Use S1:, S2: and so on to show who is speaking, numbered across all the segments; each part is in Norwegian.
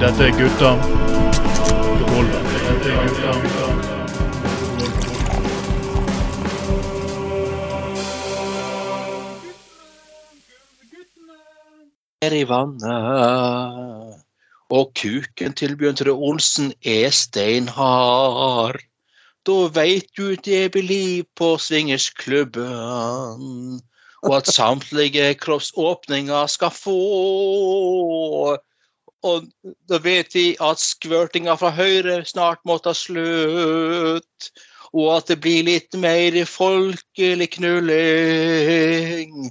S1: Dette er gutta. Dette er gutta
S2: i vannet. Og kuken til Bjørn Tore Olsen er steinhard. Da veit du det blir på swingersklubben. Og at samtlige kroppsåpninger skal få. Og da vet vi at skvørtinga fra høyre snart må ta slutt. Og at det blir litt mer folkelig knulling.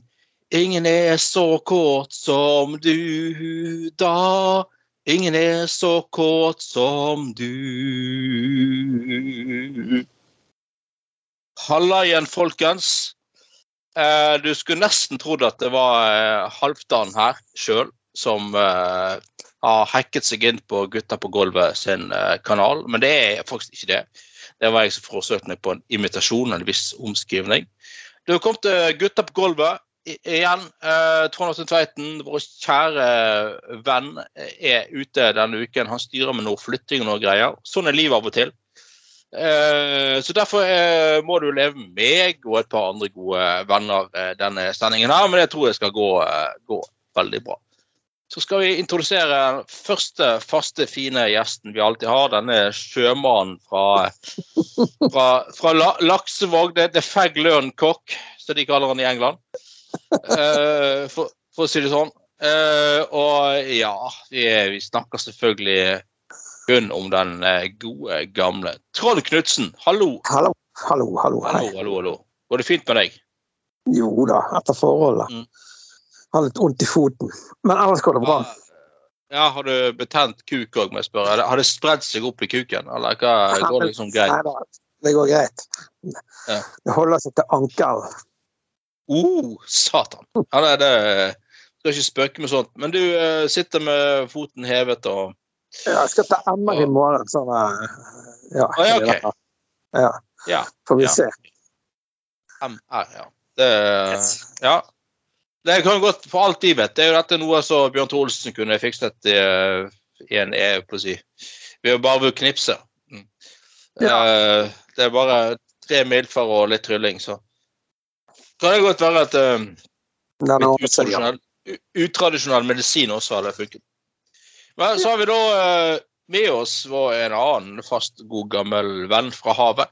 S2: Ingen er så kåt som du da. Ingen er så kåt som du. Halla igjen, folkens. Eh, du skulle nesten trodd at det var eh, Halvdan her sjøl som eh, har hacket seg inn på Gutta på gulvet sin kanal, men det er faktisk ikke det. Det var jeg som forsøkte meg på en imitasjon, en viss omskrivning. Du kommet til Gutta på gulvet igjen. Eh, Trond Åsten Tveiten, vår kjære venn, er ute denne uken. Han styrer med noe flytting og noe greier. Sånn er livet av og til. Eh, så derfor eh, må du leve med meg og et par andre gode venner eh, denne sendingen her, men det tror jeg skal gå, gå veldig bra. Så skal vi introdusere den første faste, fine gjesten vi alltid har. Denne sjømannen fra, fra, fra La Laksevåg. Det, heter Fag Learn Cock, som de kaller han i England. For, for å si det sånn. Og ja, vi snakker selvfølgelig kun om den eh, gode, gamle Trond Knutsen. Hallo.
S3: Hallo, hallo, hallo.
S2: Hallo,
S3: Hei.
S2: hallo, hallo. Går det fint med deg?
S3: Jo da, etter forholdet.
S2: Mm.
S3: Har litt vondt i foten. Men ellers går det bra.
S2: Ja, Har du betent kuk òg, må jeg spørre? Har det spredd seg opp i kuken, eller hva går det liksom greit?
S3: Nei da, det går greit.
S2: Ja.
S3: Det holder seg til ankelen.
S2: Oh, satan! Ja, det, det skal ikke spøke med sånt. Men du eh, sitter med foten hevet og
S3: Jeg skal ta MR i morgen, sånn eh, Ja.
S2: Ok.
S3: ja.
S2: Ja.
S3: Får vi
S2: Ja.
S3: se.
S2: MR, ja. Det,
S3: Yes.
S2: ja. Det kan godt, for alt de vet, det er jo dette noe som Bjørn Tore Olsen kunne fikset i, eh, i en EU, på å si, ved å bare knipse. Mm.
S3: Ja.
S2: Eh, Det er bare tre mildfær og litt trylling, så kan det godt være at
S3: ja.
S2: utradisjonell, utradisjonell medisin også hadde funket. Men så har vi da eh, med oss vår en annen fast, god, gammel venn fra havet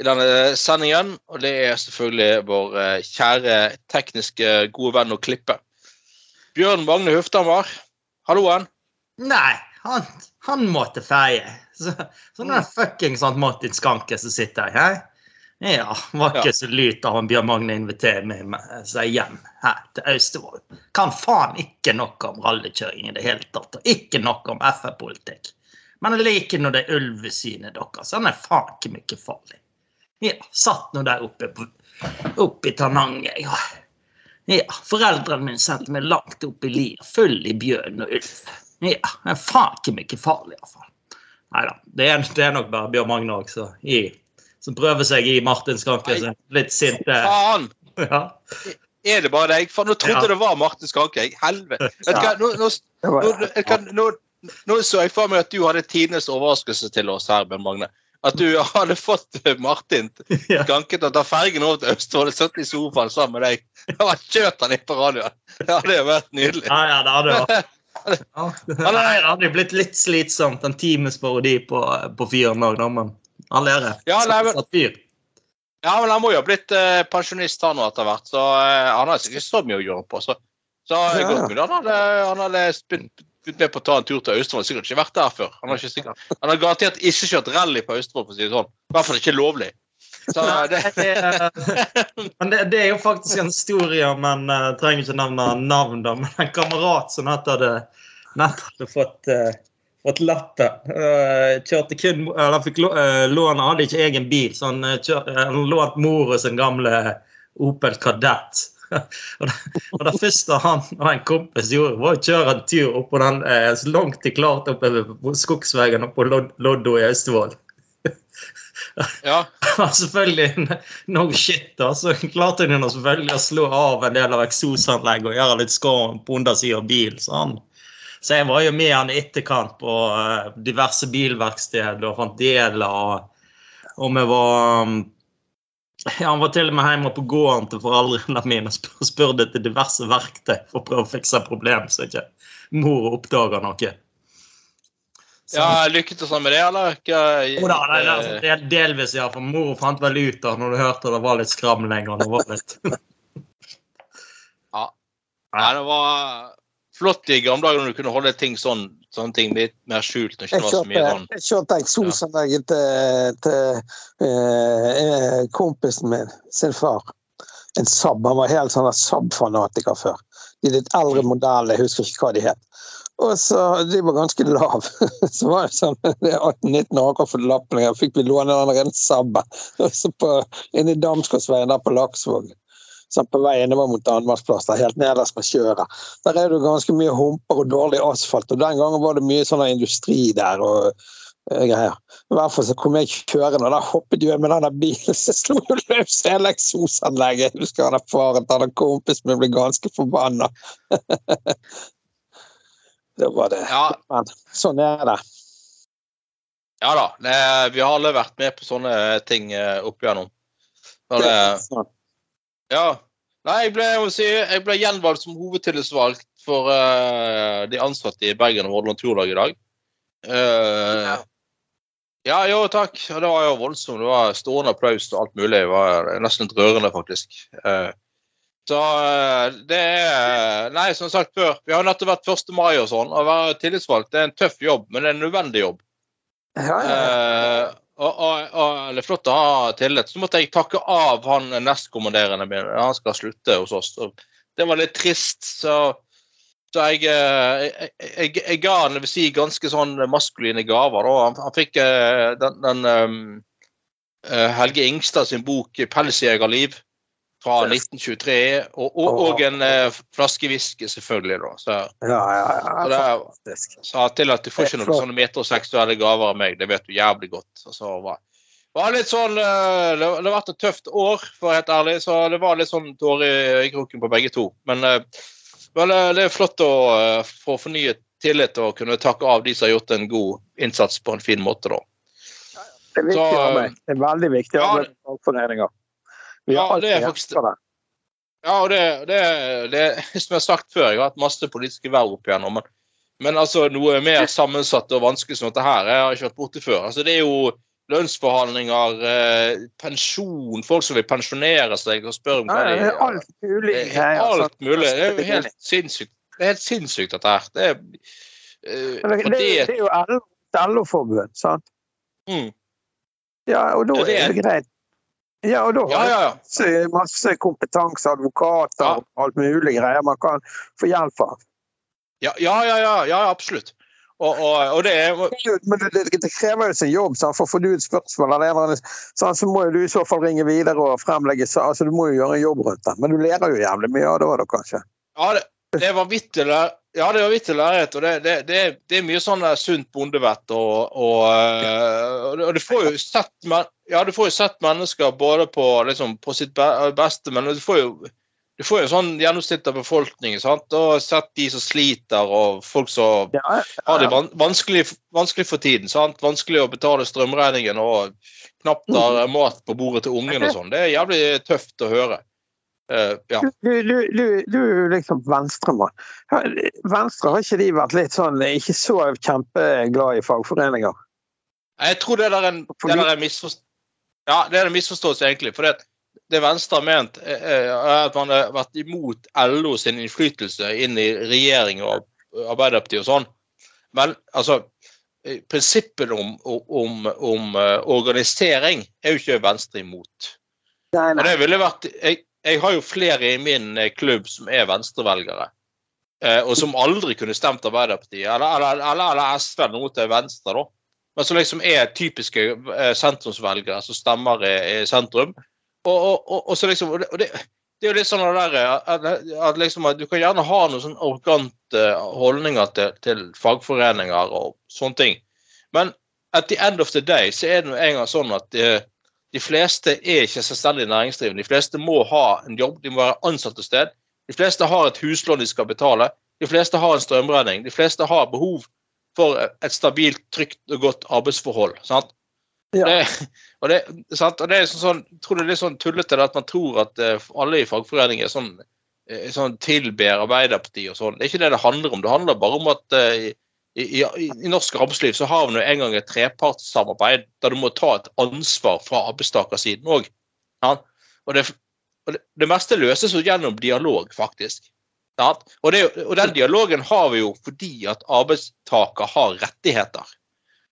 S2: i denne sendingen. Og det er selvfølgelig vår eh, kjære tekniske gode venn og klippe. Bjørn Magne Huftamar. Halloen.
S4: Nei, han, han måtte feie. Så, så den fuckings Martin Skanke som sitter her. Ja, var ikke
S2: Ja.
S4: så lyt av han Bjørn Magne inviterer meg seg hjem her til Austevoll. Kan faen ikke noe om rallykjøring i det hele tatt. Og ikke noe om FR-politikk. Men jeg liker nå det ulvesynet deres. Han er faen ikke mye farlig. Ja, satt nå der oppe, på, oppe i Tananger. Ja. ja, foreldrene mine sendte meg langt opp i lia, full i bjørn og ulv. Ja, det er faen ikke mye farlig, iallfall. Nei da. Det, er- det er nok bare Bjørn Magne også, i, som prøver seg i Martin Skanke. sin Litt sint. eh,
S2: Faen!
S4: Ja.
S2: Er det bare deg? For nå trodde
S4: Ja.
S2: det var Martin Skanke. Helvete. Ja. du nå, nå, nå, nå, nå så jeg for meg at du hadde tidenes overraskelse til oss her, Bjørn Magne. At du hadde fått eh, Martin
S4: Skanket,
S2: Skanke til å ta fergen over til Østfold og satt i sofaen sammen med deg. Det var kjørt han inn på radioen. Det hadde jo vært nydelig.
S4: Ja, ja, det hadde vært ja. Nei, det hadde blitt litt slitsomt, en times parodi på, på fyren òg, da, men all lærer.
S2: Ja, nei, men-
S4: Satt fyr.
S2: Ja, men han må jo ha blitt eh, pensjonist han nå etter hvert, så eh, han har sikkert så mye å gjøre på. Så, så eh,
S3: Ja.
S2: godt mulig han hadde, han hadde begynt begynt med på å ta en tur til Austevoll. Sikkert ikke vært der før. Han har, ikke sikkert, han har garantert ikke kjørt rally på Austevoll, for å si det sånn. I hvert fall ikke lovlig. Så eh, det,
S4: Men det, det er jo faktisk en historie men en uh, trenger ikke nevne navn, da, men en kamerat som nett hadde, nett hadde fått, uh, fått latter. Uh, kjørte kun, eller han fikk lå- uh, lån, hadde ikke egen bil, så han, uh, kjør, han lånte mora sin gamle Opel Kadett. og, det, og det første han og en kompis gjorde, var å kjøre en tur opp på den eh, så langt de klarte oppover skogsveien oppe på Loddo i Austevoll.
S2: Ja.
S4: selvfølgelig no shit, da. Så klarte de selvfølgelig å slå av en del av eksosanlegget og gjøre litt skåren på undersida av bilen. Sånn. Så jeg var jo med han i etterkant på eh, diverse bilverksteder og fant deler. Og, og vi var um, ja, Han var til og med hjemme på gården til foreldrene mine og spurte etter diverse verktøy for å prøve å fikse problem, så ikke mor oppdaga noe. Så-
S2: ja, Lyktes til sånn med det, eller? Ikke,
S4: oh, da, nei, altså, del, delvis, ja. For mor fant vel ut av når du hørte det var litt skramling. og det var litt...
S2: Nei, det var flott i gamle dager når du kunne holde ting sånn, sånne ting litt mer skjult. ikke
S3: Jeg
S2: det var så mye sånn.
S3: jeg kjørte eksosanlegget til, til eh, eh, kompisen min, sin far. En Saab. Han var helt sånn Saab-fanatiker før. De litt eldre modellene, jeg husker ikke hva de het. Og så, De var ganske lave. Så var det sånn, det er 18-19 år for lappen. Jeg fikk vi låne den rene Saab Inni Damsgårdsveien der på Laksvåg. Sånn på vei innover mot Danmarksplass, helt nederst med kjøret. Der er det ganske mye humper og dårlig asfalt, og den gangen var det mye sånn industri der. og eh, greier. I hvert fall så kom jeg kjørende, og da hoppet jeg med denne bilen, så slo jo løs hele eksosanlegget. Jeg husker han der faren til han kompisen min ble ganske forbanna. det var det
S2: Ja,
S3: Men sånn er det.
S2: ja da. Vi har alle vært med på sånne ting eh, opp igjennom. Det
S3: Sånn.
S2: Ja. Nei, jeg ble, jeg ble gjenvalgt som hovedtillitsvalgt for uh, de ansatte i Bergen og Hordaland Turlag i dag. Uh, ja, jo, takk. Ja, Det var jo voldsomt. Det var stående applaus og alt mulig. Det var nesten litt rørende, faktisk. Uh, så det er Nei, som sagt før, vi har nettopp vært 1. mai og sånn. Å være tillitsvalgt det er en tøff jobb, men det er en nødvendig jobb.
S3: Ja, ja.
S2: Og, og, og flott å ha tillit. Så måtte jeg takke av han nestkommanderende min. Han skal slutte hos oss. Det var litt trist, så, så jeg, eh, jeg, jeg, jeg ga han vil si, ganske sånn maskuline gaver. Han, han fikk eh, den, den um, Helge Ingstad sin bok 'Pelsjegerliv' fra 1923, og, og, og en eh, flaske whisky, selvfølgelig. da. Så,
S3: ja, ja,
S2: ja, det
S3: ja. Fantastisk.
S2: sa til at du får ikke noen sånne metroseksuelle gaver av meg. Det vet du jævlig godt. Og så var, var litt sånn, eh, det, det har vært et tøft år, for å være helt ærlig, så det var litt sånn tårer i øyekroken på begge to. Men, vel, eh, det er flott å eh, få fornyet tillit og kunne takke av de som har gjort en god innsats på en fin måte. da.
S3: Det er viktig
S2: Så,
S3: arbeid. Det er veldig viktig
S2: ja,
S3: arbeid med fagforeninger. Vi
S2: Ja, det er faktisk-
S3: det.
S2: Ja, og det, det, det Som jeg har sagt før, jeg har hatt masse politiske verv opp igjennom. Men, men altså noe mer sammensatt og vanskelig som dette her, jeg har ikke vært borti før. Altså, det er jo lønnsforhandlinger, eh, pensjon, folk som vil pensjonere seg og spørre om
S3: Ja,
S2: hva
S3: det
S2: de
S3: er alt mulig
S2: Det er alt mulig. Det er jo helt sinnssykt, det er helt sinnssykt dette her. Det er, eh,
S3: Det, det,
S2: det,
S3: det er jo LO LO-forbund, sant?
S2: mm,
S3: Ja, og da
S2: Ja, det er
S3: det greit. Ja, og da
S2: ja,
S3: har
S2: ja, ja.
S3: masse, masse kompetanse, advokater
S2: Ja.
S3: og alt mulig greier man kan få hjelp av.
S2: Ja, ja, ja, ja, ja absolutt. Og, og, og det er
S3: Men det, det, det krever jo sin jobb, sant? for får du et spørsmål, eller sant, så må du i så fall ringe videre og fremlegge altså Du må jo gjøre en jobb rundt det. Men du lærer jo jævlig mye av det òg, da, kanskje.
S2: Ja, det, det var vittig ja, det var vittig lærhet. Og det, det, det, det er mye sånn sunt bondevett. Og, og, eh, og, du får jo sett ja, du får jo sett mennesker både på, liksom, på sitt beste, men du får jo du får jo sånn gjennomsnitt av befolkningen. sant? Og sett de som sliter, og folk som
S3: Ja,
S2: har det vanskelig, vanskelig for tiden. sant? Vanskelig å betale strømregningen og knapt har mat på bordet til ungen og sånn. Det er jævlig tøft å høre. Eh, ja.
S3: Du, du, du, du liksom venstremann. Venstre, har ikke de vært litt sånn ikke så kjempeglad i fagforeninger?
S2: Jeg tror det der er en, det der er en misforståelse. Ja, det er en misforståelse, egentlig. For det, det Venstre har ment, eh, er at man har vært imot LO sin innflytelse inn i regjering og Arbeiderpartiet og sånn. Men altså eh, Prinsippet om, om, om eh, organisering er jo ikke Venstre imot.
S3: Nei,
S2: Og det ville vært jeg, jeg har jo flere i min eh, klubb som er venstrevelgere. Eh, og som aldri kunne stemt Arbeiderpartiet, eller, eller, eller, eller SV eller noe til venstre, da. Men som liksom er typiske eh, sentrumsvelgere som stemmer i, i sentrum. Og, og, og, og så liksom og det, det, er jo litt sånn der, at, at liksom, at Du kan gjerne ha noen sånn arrogante holdninger til, til fagforeninger og sånne ting. Men at the end of the day så er det nå engang sånn at de fleste er ikke selvstendig næringsdrivende. De fleste må ha en jobb, de må være ansatt et sted. De fleste har et huslån de skal betale. De fleste har en strømregning. De fleste har behov for et stabilt, trygt og godt arbeidsforhold. sant?
S3: Ja.
S2: Det, og, det, sant? og det er sånn, jeg tror det er litt sånn tullete at man tror at eh, alle i fagforeninger er sånn, eh, sånn tilber Arbeiderpartiet og sånn. Det er ikke det det handler om. Det handler bare om at eh, i, i, i norsk arbeidsliv så har vi nå en gang et trepartssamarbeid der du må ta et ansvar fra arbeidstakersiden òg. Ja? Og, det, og det, det meste løses jo gjennom dialog, faktisk. Ja? Og, det, og den dialogen har vi jo fordi at arbeidstaker har rettigheter.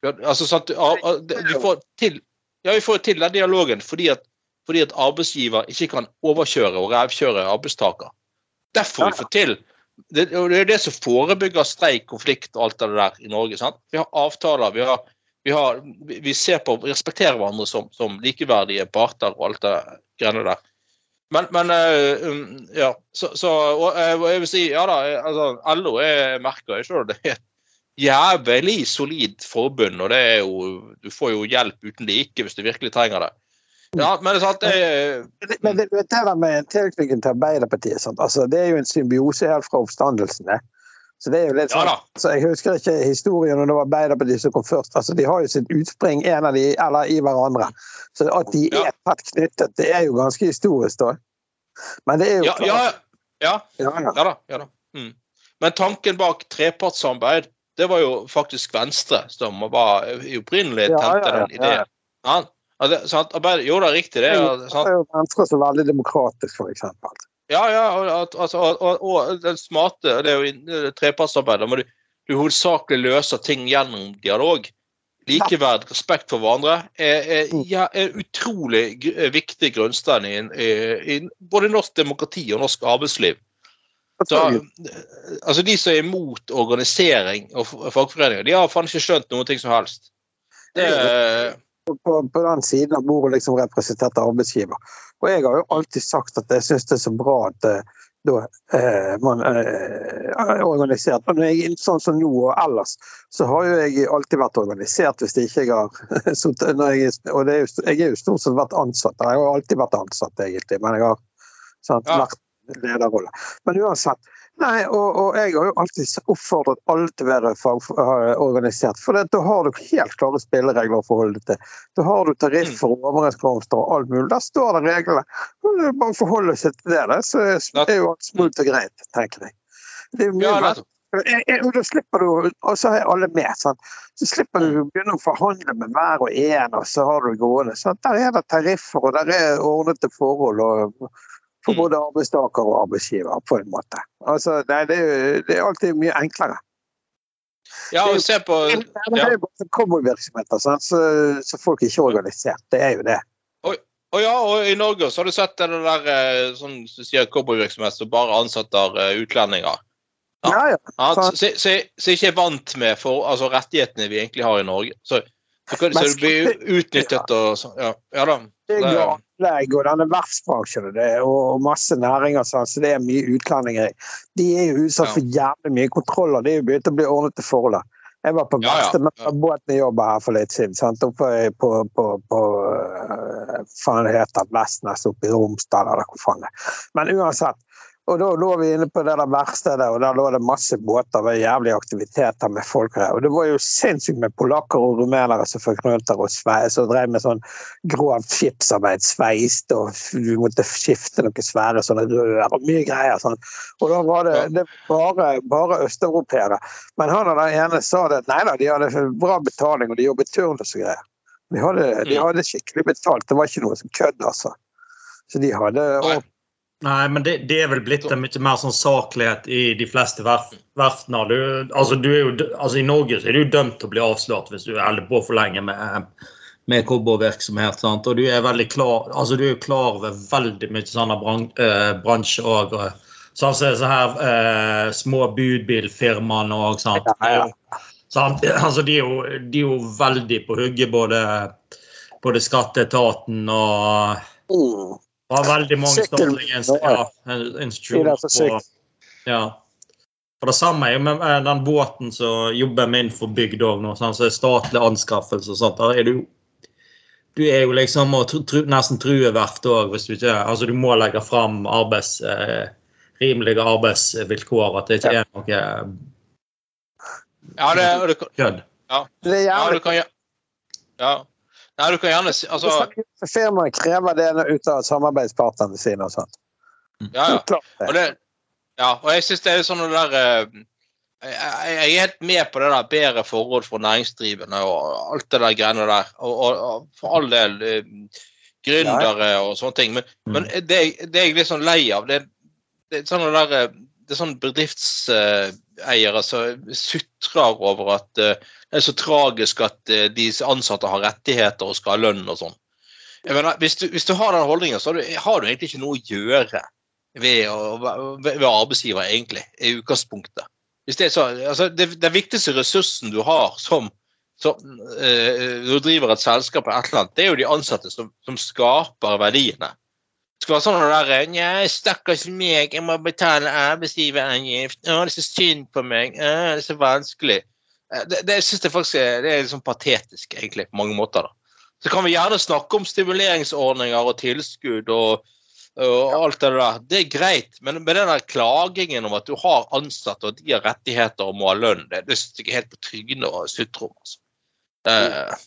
S2: Altså, sant, vi får til, ja, vi får til den dialogen fordi at, fordi at arbeidsgiver ikke kan overkjøre og revkjøre arbeidstaker. Derfor vi får til det, det er det som forebygger streik, konflikt og alt det der i Norge. sant? Vi har avtaler, vi, har, vi, har, vi ser på, vi respekterer hverandre som, som likeverdige parter og alt det greiene der. Men, men eh, um, ja, så, så eh, og jeg vil si, ja da, eh, altså, LO er merker jeg selv, det er et jævlig solid forbund, og det er jo, du får jo hjelp uten like hvis du virkelig trenger det. Ja, men det er sant, det,
S3: Men det, det der med tilknytningen til Arbeiderpartiet? Altså, det er jo en symbiose helt fra oppstandelsen. Så det er jo litt sånn,
S2: ja,
S3: så Jeg husker ikke historien når det var Arbeiderpartiet som kom først. altså De har jo sitt utspring en av de, eller i hverandre. Så at de
S2: Ja.
S3: er tett knyttet, det er jo ganske historisk, da. Men det er jo
S2: Ja, ja, ja.
S3: ja, ja.
S2: Ja da. ja da. Mm. Men tanken bak trepartssamarbeid, det var jo faktisk Venstre som var opprinnelig
S3: Ja, ja, ja,
S2: den ideen. Det, sant? Arbeider, jo, det er riktig. det.
S3: Det
S2: Ja,
S3: er
S2: sant?
S3: Venstre så veldig demokratisk, eksempel.
S2: Ja, ja, og, at- altså, og, og, den smarte det er jo inn- det er trepartsarbeid. Du, du hovedsakelig løser ting gjennom dialog. Likeverd, respekt for hverandre er, er, ja, er utrolig eh, viktig grunnstein i, i, i både norsk demokrati og norsk arbeidsliv. Så, altså De som er imot organisering og fagforeninger, de har faen ikke skjønt noen ting som helst. Det,
S3: på, på den siden av bordet liksom representert arbeidsgiver. Og jeg har jo alltid sagt at jeg syns det er så bra at eh, da eh, man eh, er organisert. Når jeg, sånn som nå og ellers, så har jo jeg alltid vært organisert hvis ikke jeg har når jeg, Og det er jo, jeg er jo stort sett vært ansatt. Jeg har alltid vært ansatt, egentlig, men jeg har sant, vært lederrolle. Men uansett. Nei, og, og jeg har jo alltid oppfordret alle til å være fagorganisert. For det, da har du helt klare spilleregler å forholde deg til. Da har du tariffer og overenskomster og alt mulig. Der står det reglene. Er Bare forholde seg til det, så er jo alt smooth og greit, tenker jeg. Det er mye
S2: ja,
S3: jeg- jeg- og da slipper du, og så er alle med. Sant? Så slipper du å begynne å forhandle med hver og en, og så har du gående. Sant? Der er det tariffer, og der er ordnede forhold og, for
S2: Mm.
S3: både arbeidstaker og arbeidsgiver, på en måte. Altså, nei, det, det er alltid mye enklere.
S2: ja, og se på
S3: det er jo bare cowboyvirksomheter, så, så folk er ikke organisert. Det er jo det.
S2: Og ja, og i Norge så har du sett det der eh, sånn du sier cowboyvirksomhet som bare ansetter eh, utlendinger. Ja.
S3: Ja, ja.
S2: Ja, så, så, så ikke er vant med for, altså, rettighetene vi egentlig har i Norge. Så, så, så,
S3: så
S2: du blir utnyttet og sånn. Ja, ja da. Det-
S3: og anlegg og denne verftsbransjen og, og masse næringer sånn, så det er mye utlendinger i. De er jo utsatt
S2: Ja.
S3: for jævlig mye kontroller. Det er jo begynt å bli ordnet forhold. forholdet Jeg var på
S2: Ja, ja, ja.
S3: båten jeg jobber her for litt siden. Sant? Oppe på, på, på på faen det heter Vestnes oppe i Romsdal eller hvor faen det. Men uansett. Og da lå vi inne på det der verkstedet, og der lå det masse båter. og jævlig jævlige aktiviteter med folk her. Og det var jo sinnssykt med polakker og rumenere som fikk rundt der og sve- som drev med sånn grovt skipsarbeid, sveist, og du måtte skifte noen svære sånne rør og mye greier. sånn. Og da var det, det var bare, bare østeuropeere. Men han og den ene sa det nei da, de hadde bra betaling, og de jobbet turnus og greier. De hadde, de
S2: Mm.
S3: hadde skikkelig betalt, det var ikke noe som kødd, altså. Så de hadde
S2: Nei.
S4: Men det, det er vel blitt en mye mer sånn saklighet i de fleste verf, verftene. Du, altså, du jo, altså, I Norge så er du dømt til å bli avslørt hvis du holder på for lenge med, med cowboyvirksomhet. sant? Og du er veldig klar altså du er klar over veldig mye sånne bran, eh, bransjer òg. Sånn som så her eh, små budbilfirmaene òg. sant?
S3: Ja, ja.
S4: Sant? Altså, de, er jo, de er jo veldig på hugget, både, både skatteetaten og
S3: Mm.
S4: Har veldig mange inst ja,
S3: for
S4: og- Ja. For det samme er jo med eh, den båten som jobber med innenfor bygd òg nå, sånn, så er statlig anskaffelse og sånt. Der er du, du er jo liksom og tru, tru, nesten true verft òg, hvis du ikke Altså, du må legge fram arbeids, eh, rimelige arbeidsvilkår, at det ikke er noe
S2: Ja, det, det, kan-
S4: kødd.
S3: Det er
S2: ja, Ja. Nei, du kan gjerne si Altså,
S3: Firmaet krever det ut av samarbeidspartnerne sine og sånt.
S2: ja, ja. Og,
S3: det.
S2: det, ja, og jeg syns det er sånn det der eh, jeg, er helt med på det der bedre forhold for næringsdrivende og alt det der greiene der. Og, og, og for all del eh, gründere og sånne ting. Men,
S4: Mm.
S2: men det, det er jeg litt sånn lei av. Det, det er sånne der eh, det er sånn bedriftseiere som sutrer over at eh, det er så tragisk at eh, de ansatte har rettigheter og skal ha lønn og sånn. Jeg mener, hvis, du, hvis du har den holdningen, så har du, har du egentlig ikke noe å gjøre ved, ved, ved arbeidsgiver, egentlig, i utgangspunktet. Det, så, altså, det, den viktigste ressursen du har som, som eh, du driver et selskap, eller et eller annet, det er jo de ansatte som, som skaper verdiene. Det skal være sånn det der Nja, stakkars meg, jeg må betale arbeidsgiveravgift. Å, det er så synd på meg. Å, det er så vanskelig. Eh, Det, det synes jeg faktisk er, det er liksom patetisk, egentlig, på mange måter. da. Så kan vi gjerne snakke om stimuleringsordninger og tilskudd og, og alt det der. Det er greit, men med den der klagingen om at du har ansatte og de har rettigheter og må ha lønn, det, det synes jeg er helt på trynet å sutre om. Altså. Eh,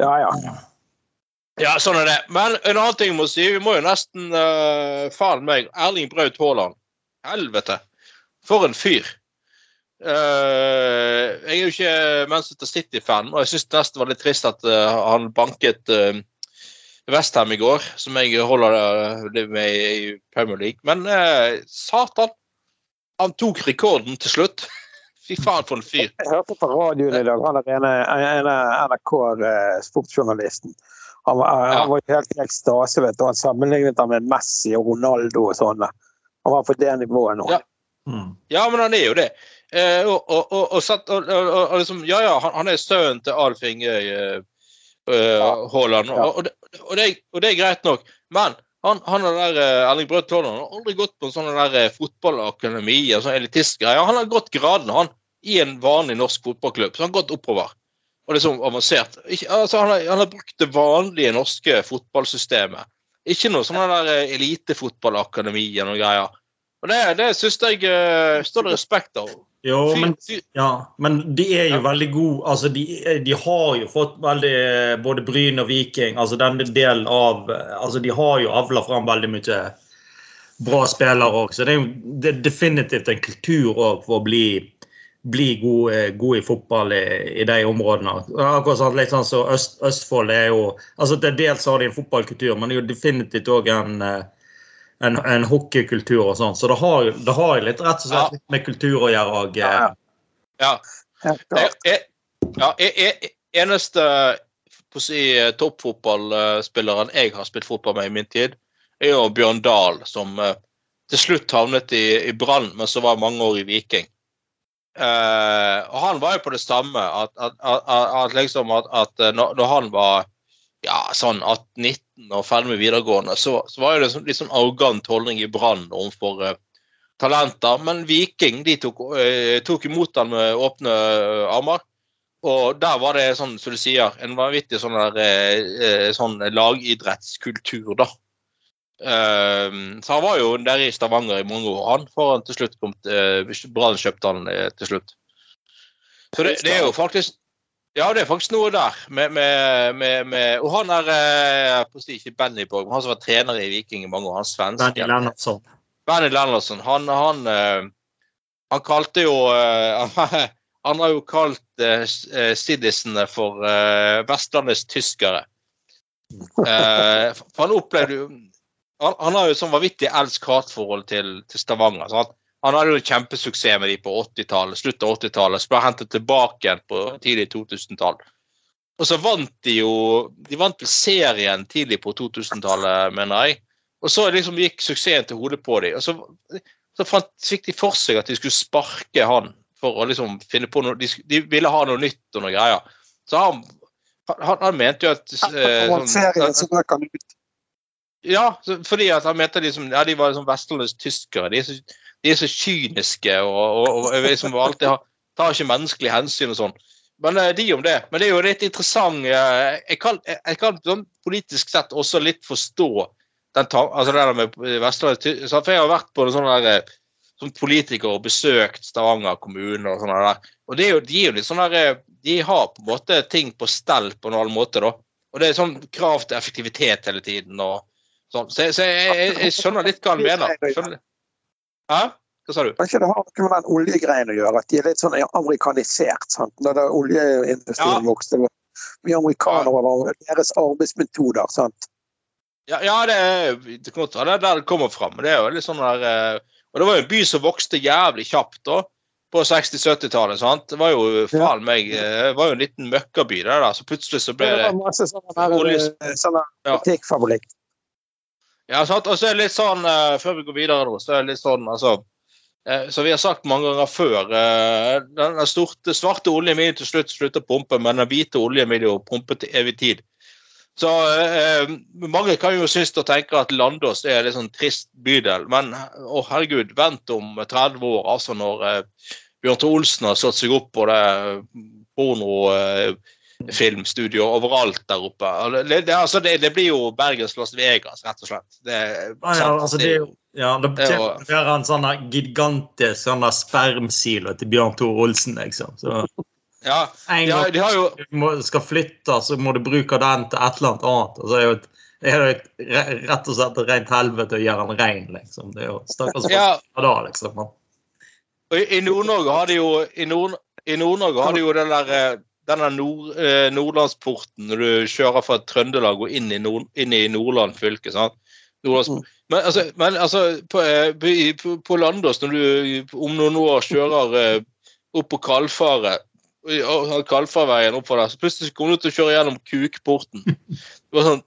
S3: Ja, ja.
S2: ja, sånn er det. Men en annen ting jeg må si, vi må jo nesten uh, Faen meg, Erling Braut Haaland. Helvete. For en fyr. Uh, jeg er jo ikke Manchester City-fan, og jeg syns nesten var litt trist at uh, han banket uh, Westham i går, som jeg holder uh, med i Premier League. Men uh, satan! Han tok rekorden til slutt. Fy faen, for en fyr.
S3: Jeg hørte på radioen i dag, han er ene, ene NRK-sportsjournalisten. Han, var-
S2: Ja.
S3: han var helt i ekstase, vet du. Han sammenlignet ham med Messi og Ronaldo og sånne. Han var på det nivået nå.
S2: Ja.
S4: Mm.
S2: Ja, men han er jo det. Eh, og, og, og, og, satt- og, og, og, og liksom, ja, ja, han, han er sønnen til Alf Ingøy eh, eh, Haaland,
S3: Ja.
S2: og, og, det, og, det, er- greit nok. Men han, han er der, eh, Erling Braut Haaland har aldri gått på en sånn der eh, fotballakademi og sånn elitistgreier. Han har gått gradene, han, i en vanlig norsk fotballklubb. Så han har gått oppover. Og liksom avansert. Ikke, altså, han, har, han har brukt det vanlige norske fotballsystemet. Ikke noe sånn der eh, elitefotballakademi og noe greier. Og det, det syns jeg uh, står det respekt av.
S4: Jo, men, ja, men de er jo
S2: Ja.
S4: veldig gode. Altså, de, de har jo fått veldig Både Bryn og Viking altså denne delen av altså De har jo avla fram veldig mye bra spillere òg, så det er jo det er definitivt en kultur òg for å bli, bli god, eh, god i fotball i, i de områdene. Akkurat sånn, litt sånn så Øst, Østfold er jo altså til Dels har de en fotballkultur, men det er jo definitivt òg en eh, en, en hockeykultur og sånn. Så det har det har jo litt rett og slett
S2: Ja.
S4: litt med kultur å gjøre. òg.
S3: Ja, ja.
S2: Ja. Jeg, ja, jeg, jeg, eneste på å si, toppfotballspilleren jeg har spilt fotball med i min tid, er jo Bjørn Dahl, som eh, til slutt havnet i, i Brann, men så var mange år i Viking. Eh, og han var jo på det samme, at, at, at, at liksom eh, når, han var ja, sånn 18-19 og ferdig med videregående, så, så var det sånn, litt sånn arrogant holdning i Brann overfor uh, talenter. Men Viking de tok, uh, tok imot han med åpne armer. Og der var det sånn, som du sier, en vanvittig sånn, der, sånn lagidrettskultur, da. Ehm, så han var jo der i Stavanger i mange år, han, før han til slutt kom til uh, Brann kjøpte han uh, til slutt. Så det, det er jo faktisk Ja, det er faktisk noe der med, med, med, med Og han er eh, ikke Benny Borg, men han som var trener i Viking i mange år, han
S4: Benny
S2: svenske.
S4: Lennartson.
S2: Benny Lennartson, han, han, eh, han kalte jo eh, Han har jo kalt uh, siddisene for eh, Vestlandets tyskere. Eh, for han opplevde jo han, han har jo sånn vanvittig elsk-hat-forhold til, til Stavanger. Sant? han, hadde jo kjempesuksess med de på 80-tallet, sluttet av 80-tallet. Så ble hentet tilbake igjen på tidlig 2000-tall. Og så vant de jo De vant vel serien tidlig på 2000-tallet, mener jeg. Og så liksom gikk suksessen til hodet på dem. Og så, så fant, fikk de for seg at de skulle sparke han for å liksom finne på noe De, de ville ha noe nytt og noe greier. Så han, han, han mente jo at eh,
S3: Og serien så røk han ut.
S2: Ja, fordi at han mente liksom, ja, de var liksom Vestlandets tyskere. De, er så- de er så kyniske og, og, og liksom alltid har, tar ikke menneskelig hensyn og sånn. Men eh, de om det. Men det er jo litt interessant eh, Jeg kan, jeg kan sånn politisk sett også litt forstå den altså det der med Vestlandet For jeg har vært på sånn der eh, som politiker og besøkt Stavanger kommune og sånn der. Og det er jo, de er jo litt sånn der De har på en måte ting på stell på en annen måte, da. Og det er sånn krav til effektivitet hele tiden og sånn. Så, så jeg, jeg, jeg, skjønner litt hva han mener. Skjønner. Hæ? Hva sa du?
S3: Kanskje det har noe med den oljegreien å gjøre, at de er litt sånn amerikanisert. sant? Når det oljeindustrien ja. vokste, mye amerikanere og deres arbeidsmetoder. sant?
S2: Ja, ja det, det, det er der det kommer fram. Det er jo litt sånn der, eh, og det var jo en by som vokste jævlig kjapt da, på 60-70-tallet. sant? Det var jo faen meg eh, det var jo en liten møkkaby der, da, så plutselig så ble det
S3: Det var masse sånne, sånne butikkfabrikk.
S2: Ja, sant? og så er det litt sånn, uh, før vi går videre nå, så er det litt sånn altså uh, Som vi har sagt mange ganger før uh, Den storte, svarte oljen vil til slutt slutte å pumpe, men den hvite oljen vil jo pumpe til evig tid. Så Mange kan jo synes og tenke at Landås er en sånn trist bydel, men å herregud, vent om 30 år, altså når Bjørn Thor Olsen har slått seg opp på det pornofilmstudioet eh, overalt der oppe. Det, det, altså, det, det, blir jo Bergens Las Vegas, rett og slett. Det,
S4: ah, ja, altså, det, ja, det betyr en sånn gigantisk sånn spermsilo til Bjørn Tore Olsen, liksom. Så.
S2: Ja, en gang
S4: ja, jo... du skal flytte, så må du bruke den til et eller annet annet. Og så er jo et, er det rett og slett et rent helvete å gjøre den ren, liksom. Det er jo stakkars ja. da, liksom.
S2: Og I Nord-Norge har de jo i Nord Nord-Norge har de jo den der eh, denne nord, eh, Nordlandsporten når du kjører fra Trøndelag og inn i, nord, inn i Nordland fylke. sant? Mm. Men altså, men, altså på, eh, på, på, Landås, når du om noen år kjører eh, opp på Kalfaret Kalfarveien oppover der. Så plutselig kommer du til å kjøre gjennom Kukporten. Det var sånn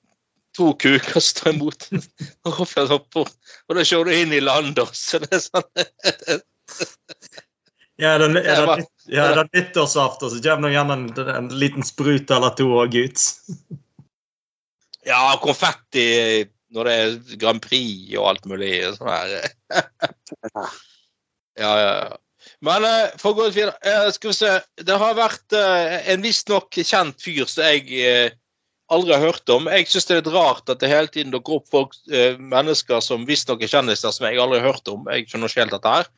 S2: to kuker som står imot. Og da kjører du inn i Landås. så det er sånn
S4: Ja, er det, er det, ja, det er nyttårsaften, så kommer det gjerne en, en, liten sprut eller to òg ut.
S2: Ja, konfetti når det er Grand Prix og alt mulig. Sånn her. Ja, ja, ja. Men uh, for å gå videre uh, Skal vi se Det har vært uh, en visstnok kjent fyr som jeg aldri har hørt om. Jeg syns det er litt rart at det hele tiden dukker opp folk, mennesker som visstnok er kjendiser som jeg aldri har hørt om. Jeg skjønner ikke helt dette her.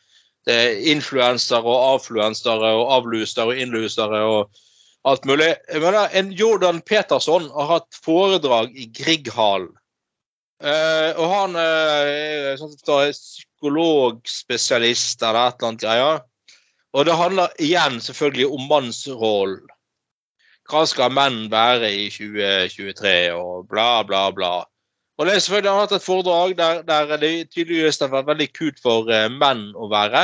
S2: Det er influensere og avfluensere og avlusere og innlusere og alt mulig. Men en Jordan Peterson har hatt foredrag i Grieghallen. og han er sånn psykologspesialist eller et eller annet greier. Og det handler igjen selvfølgelig om mannsrollen. Hva skal menn være i 2023, og bla, bla, bla. Og det er selvfølgelig hatt et foredrag der, der det tydeligvis har vært veldig kult for uh, menn å være.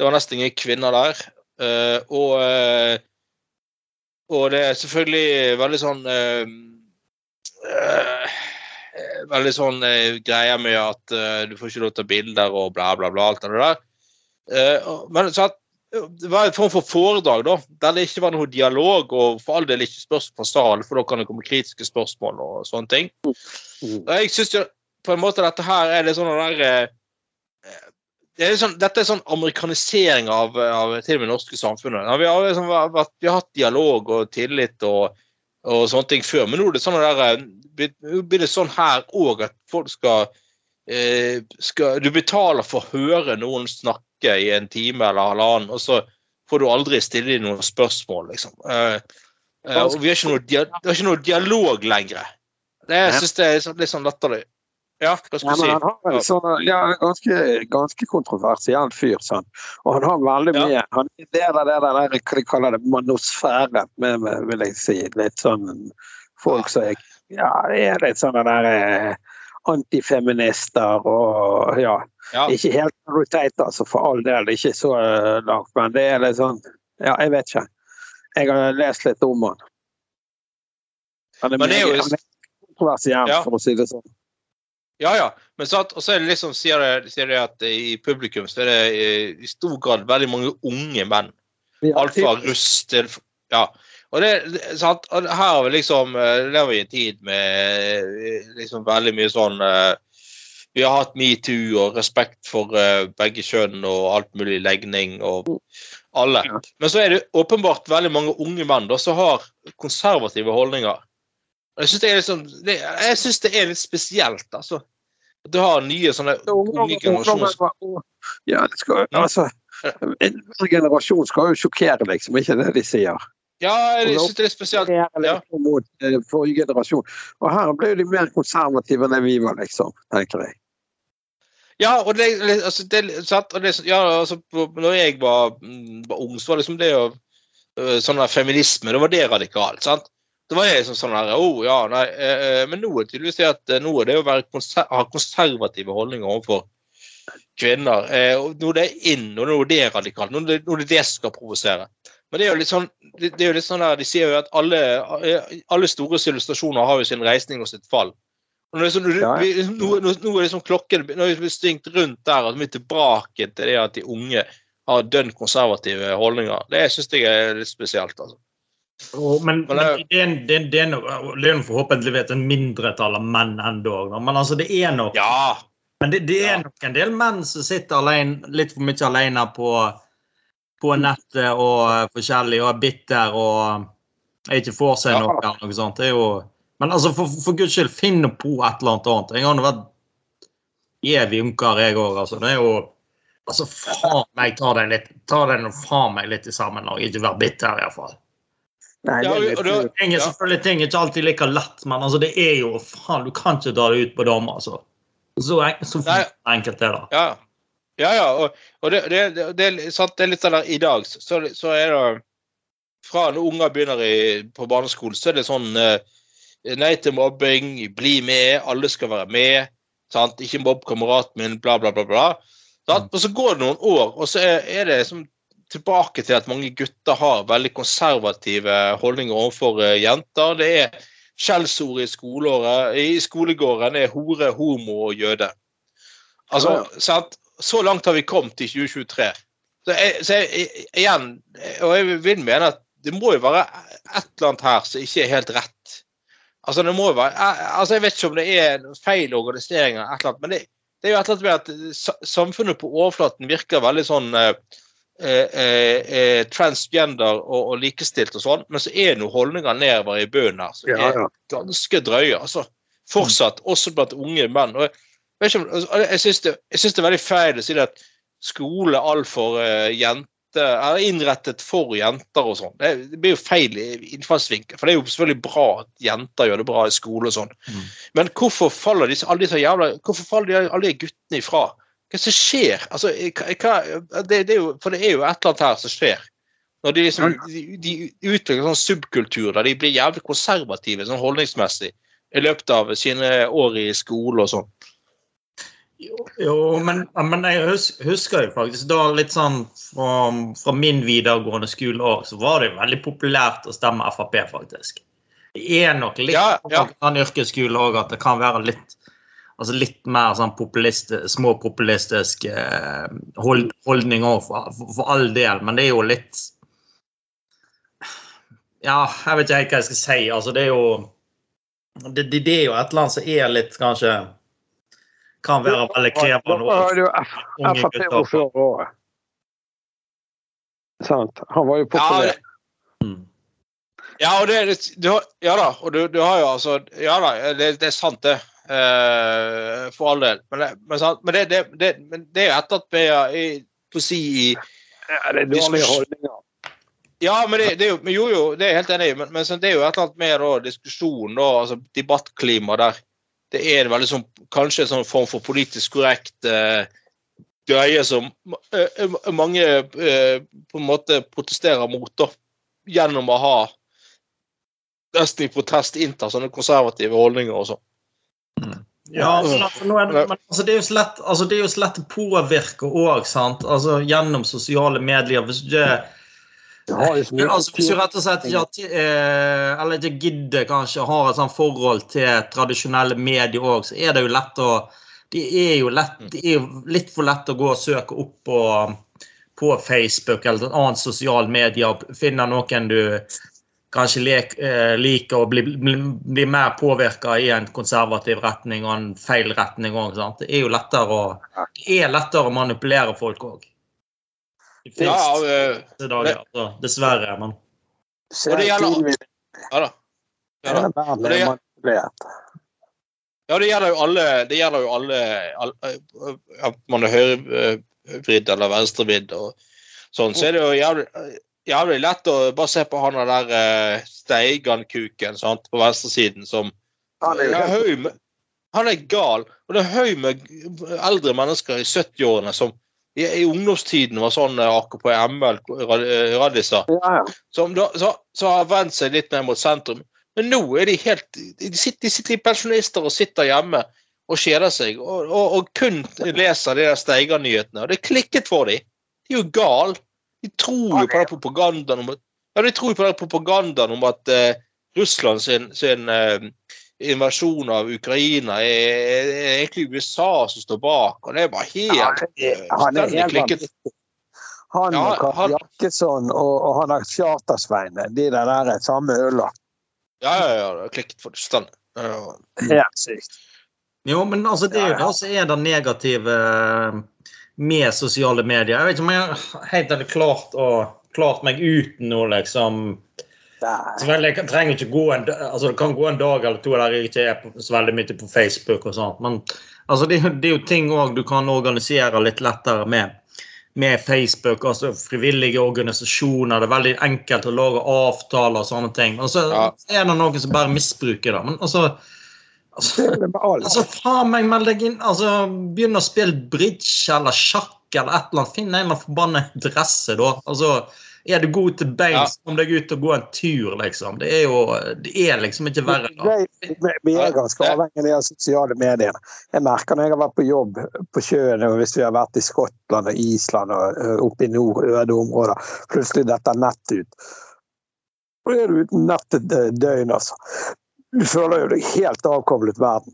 S2: Det var nesten ingen kvinner der. Uh, og, uh, og det er selvfølgelig veldig sånn Veldig sånn greier med at du får ikke lov til å ta bilder og bla, bla, bla. alt det der. men så at det var en form for foredrag da, der det ikke var noe dialog, og for all del ikke spørsmål fra salen, for da kan det komme kritiske spørsmål og sånne ting. Mm. Og jeg synes jo på en måte dette her er litt sånn der eh, det er sånn, Dette er sånn amerikanisering av, av til og med det norske samfunnet. Vi, har, liksom, vært, vi, har, hatt dialog og tillit og, og, sånne ting før, men nå er det sånn der, eh, blir det sånn her òg at folk skal, eh, skal Du betaler for å høre noen snakke snakke i en time eller halvannen, og så får du aldri stille dem noen spørsmål, liksom. Uh, uh, og vi har ikke noe, dia har ikke noe dialog lenger. Det jeg synes jeg er litt sånn latterlig. Ja, hva skal du
S3: ja, si? Han har en sånn, ja, ganske, ganske kontroversiell fyr. Sånn. Og han har veldig mye ja. Han er del av det der, hva de kaller det, manosfære, med, med, vil jeg si. Litt sånn folk som jeg Ja, det er litt sånne der eh, antifeminister og ja, ja. Ikke helt rotate, altså, for all del. Ikke så uh, langt, men det er litt sånn Ja, jeg vet ikke. Jeg har lest litt om han. Han er, men det er jo kontroversiell, ja. for å si det sånn.
S2: Ja, ja. Men så at, er det liksom, sier det, sier at i publikum så er det i, i stor grad veldig mange unge menn. Alt fra russ til Ja. Og det, sant? Her har vi liksom eh, lever i en tid med eh, liksom veldig mye sånn vi har hatt metoo og respekt for eh, begge kjønn og alt mulig legning og alle. Men så er det åpenbart veldig mange unge menn da, som har konservative holdninger. Jeg syns det, liksom, det, det er litt spesielt, altså. Du har nye sånne unge generasjoner
S3: Ja, det skal, altså, en generasjon skal jo sjokkere, liksom. Ikke det de sier.
S2: Ja, jeg syns det er spesielt. Ja.
S3: mot forrige generasjon. Og her ble de mer konservative enn vi var, liksom. tenker jeg.
S2: Ja, og det, altså, det? Og det, ja, altså, når jeg var, mm, var ung, så var liksom det å øh, Sånn der feminisme, det var det radikalt. sant? Det var jeg som sånn der, oh, ja, nei, eh, eh, Men nå er det tydeligvis det at eh, nå er det å konser ha konservative holdninger overfor kvinner. Eh, nå er det inn, og nå er det radikalt. Nå er det, nå er det det skal provosere. Men det er jo litt sånn, det, det er jo litt sånn der, de sier jo at alle, alle store sivilisasjoner har jo sin reisning og sitt fall. Og nå er det sånn,
S3: Ja.
S2: vi, nå, nå, nå er liksom klokken Nå er vi stingt rundt der at vi er tilbake til det at de unge har dønn konservative holdninger. Det syns jeg er litt spesielt. altså.
S4: Oh, men,
S2: Men
S4: men
S2: det-
S4: det, er det, er- det er nok det er nok forhåpentligvis en mindretall av menn ennå. Men altså, det er nok
S2: Ja!
S4: Men det, det er
S2: Ja.
S4: nok en del menn som sitter alene, litt for mye alene på, på nettet og eh, forskjellig, og er bitter og ikke får seg noe. Ja. noe sånt. Det er jo, men altså, for, for guds skyld, finn på et eller annet annet. Jeg har nå vært evig ungkar, jeg òg. Altså. Det er jo Altså, faen meg, ta deg litt ta deg nå faen meg litt i sammen og ikke vær bitter, iallfall.
S3: Nei, det er
S2: og
S3: litt,
S4: Ting
S2: Ja.
S4: selvfølgelig ting er ikke alltid like lett, men altså, det er jo faen, du kan ikke dra det ut på damer. Altså. Så, så enkelt er det.
S2: Ja, ja. ja og, og det, det, det, det, er litt sånn der I dag så, så er det Fra når unger begynner i, på barneskolen, så er det sånn eh, Nei til mobbing, bli med, alle skal være med. Sant? Ikke mobb kameraten min, bla, bla, bla. bla. Sant? Og så går det noen år, og så er, er det som tilbake til at mange gutter har veldig konservative holdninger overfor eh, jenter. Det er skjellsord i skoleåret. I skolegården er hore, homo og jøde. Altså,
S3: Ja,
S2: sant? Så langt har vi kommet i 2023. Så, jeg, så jeg, igjen, og jeg vil mene at det må jo være et eller annet her som ikke er helt rett. Altså, det må jo være, altså Jeg vet ikke om det er en feil organisering, eller et eller annet, men det, det er jo et eller annet med at samfunnet på overflaten virker veldig sånn eh, eh, eh, transgender og, og likestilt og sånn, men så er det noen holdninger nedover i bunnen her som
S3: ja,
S2: er ganske drøye. altså. Fortsatt, også blant unge menn. og jeg, altså, jeg syns det, det er veldig feil å si at skole er altfor uh, jente, er innrettet for jenter og sånn. Det, det blir jo feil innfallsvinkel. For det er jo selvfølgelig bra at jenter gjør det bra i skole og sånn.
S4: Mm.
S2: Men hvorfor faller disse, alle disse jævla, hvorfor faller de, alle de guttene ifra? Hva som skjer? Altså, hva- det, det er jo, for det er jo et eller annet her som skjer. Når de, liksom, de, de utvikler sånn subkultur der de blir jævlig konservative sånn holdningsmessig i løpet av sine år i skole og sånn.
S4: Jo, men, men jeg husker jo faktisk da litt sånn fra, fra min videregående skole òg, så var det jo veldig populært å stemme Frp, faktisk. Det er nok litt
S2: Ja, ja.
S4: sånn yrkesskole òg at det kan være litt altså litt mer sånn populist, småpopulistisk eh, hold, holdning òg, for, for, for all del. Men det er jo litt Ja, jeg vet ikke helt hva jeg skal si. Altså, det er jo det, det, det er jo et eller annet som er litt, kanskje Kan være veldig krevende.
S3: Da jo
S4: unge gutter.
S3: Frp-ordfører òg. Sant. Han var jo
S2: Ja,
S3: populær.
S2: det,
S4: Mm.
S2: ja, og det, du, har- ja da, og du, du har jo altså Ja da, det, det er sant, det. Uh, for all del. Men, det, men, men, det, det, det, men det er jo et eller annet med i, på å si i
S3: Ja, det er dårlige holdninger.
S2: Ja, men det, det er jo, men jo, jo, det er jeg helt enig i. Men, men så det er jo et eller annet med da, diskusjon, og altså debattklima der. Det er en veldig sånn, kanskje en sånn form for politisk korrekt eh, greie som eh, eh, mange eh, på en måte protesterer mot, da. Gjennom å ha nesten i protest innta sånne konservative holdninger og sånn.
S4: Ja, altså, nå er det, men altså, det er jo så lett, altså, det er jo så lett å påvirke òg, sant? Altså, gjennom sosiale medier. Hvis du ikke
S3: Mye
S4: altså, hvis du rett og slett ikke, eh, eller ikke gidder kanskje har et sånt forhold til tradisjonelle medier òg, så er det jo lett å Det er jo lett, det er jo litt for lett å gå og søke opp på, på Facebook eller et annet sosialt medie og finne noen du kanskje lek, eh, liker og blir bli, bli mer påvirka i en konservativ retning og en feil retning òg. Det er jo lettere å, det er lettere å manipulere folk òg.
S2: Ja, eh,
S4: dager, altså, dessverre, men
S2: Og det gjelder- ja da. Ja, da. Og det-
S3: gjelder.
S2: Ja, det gjelder jo alle Det gjelder jo alle, alle At man er høyrevridd eller venstrevidd og sånn. Så er det jo jævlig, jævlig lett å bare se på han der uh, Steigan-kuken sant, på venstresiden som
S3: Han er
S2: høy med, Han er gal. Og det er høy med eldre mennesker i 70-årene som i, i ungdomstiden var sånn uh, akkurat på ML-radiser
S3: ja, ja.
S2: som da, så, så har vendt seg litt mer mot sentrum. Men nå er de helt De sitter, de sitter i pensjonister og sitter hjemme og kjeder seg og, og, og kun leser de der Steigar-nyhetene. Og det er klikket for dem. De er jo gale. De tror jo på den propagandaen om at ja, de tror på den propagandaen om at eh, Russland sin, sin eh, invasjon av Ukraina er, er egentlig USA som står bak. Og det er bare helt eh,
S3: Han er helt
S2: klikket.
S3: Han
S2: Ja,
S3: og Karl
S2: han-
S3: Jakkesson og, og han har Chartersveine, de der der er samme øla.
S2: Ja, ja, ja. Det er klikket fullstendig. Ja.
S3: Sykt.
S4: Jo, men altså, det er jo
S3: Ja, ja.
S4: det som er det negative eh, med sosiale medier. Jeg vet ikke om jeg helt hadde klart, å, klart meg uten noe, liksom Jeg trenger ikke gå en, altså Det kan gå en dag eller to der jeg ikke er på, så veldig mye på Facebook og sånt. Men altså, det, det er jo ting også du kan organisere litt lettere med. Med Facebook, altså frivillige organisasjoner. Det er veldig enkelt å lage avtaler og sånne ting. Og så
S2: Ja.
S4: er det noen som bare misbruker det. Men altså,
S3: Det
S4: altså. Altså, faen meg, meld deg inn. Altså, Begynn å spille bridge eller sjakk eller et eller annet. Finn en eller annen forbanna interesse, da. Altså, Er du god til beins,
S2: Ja.
S4: kom deg ut og gå en tur, liksom. Det er jo Det er liksom ikke verre. da.
S3: Vi, er ganske avhengig av de sosiale mediene. Jeg merker når jeg har vært på jobb på sjøen, og hvis vi har vært i Skottland og Island og oppe i nord, øde områder, plutselig detter nettet ut. Og er du uten nett et døgn, altså. Du føler jo deg helt avkoblet verden.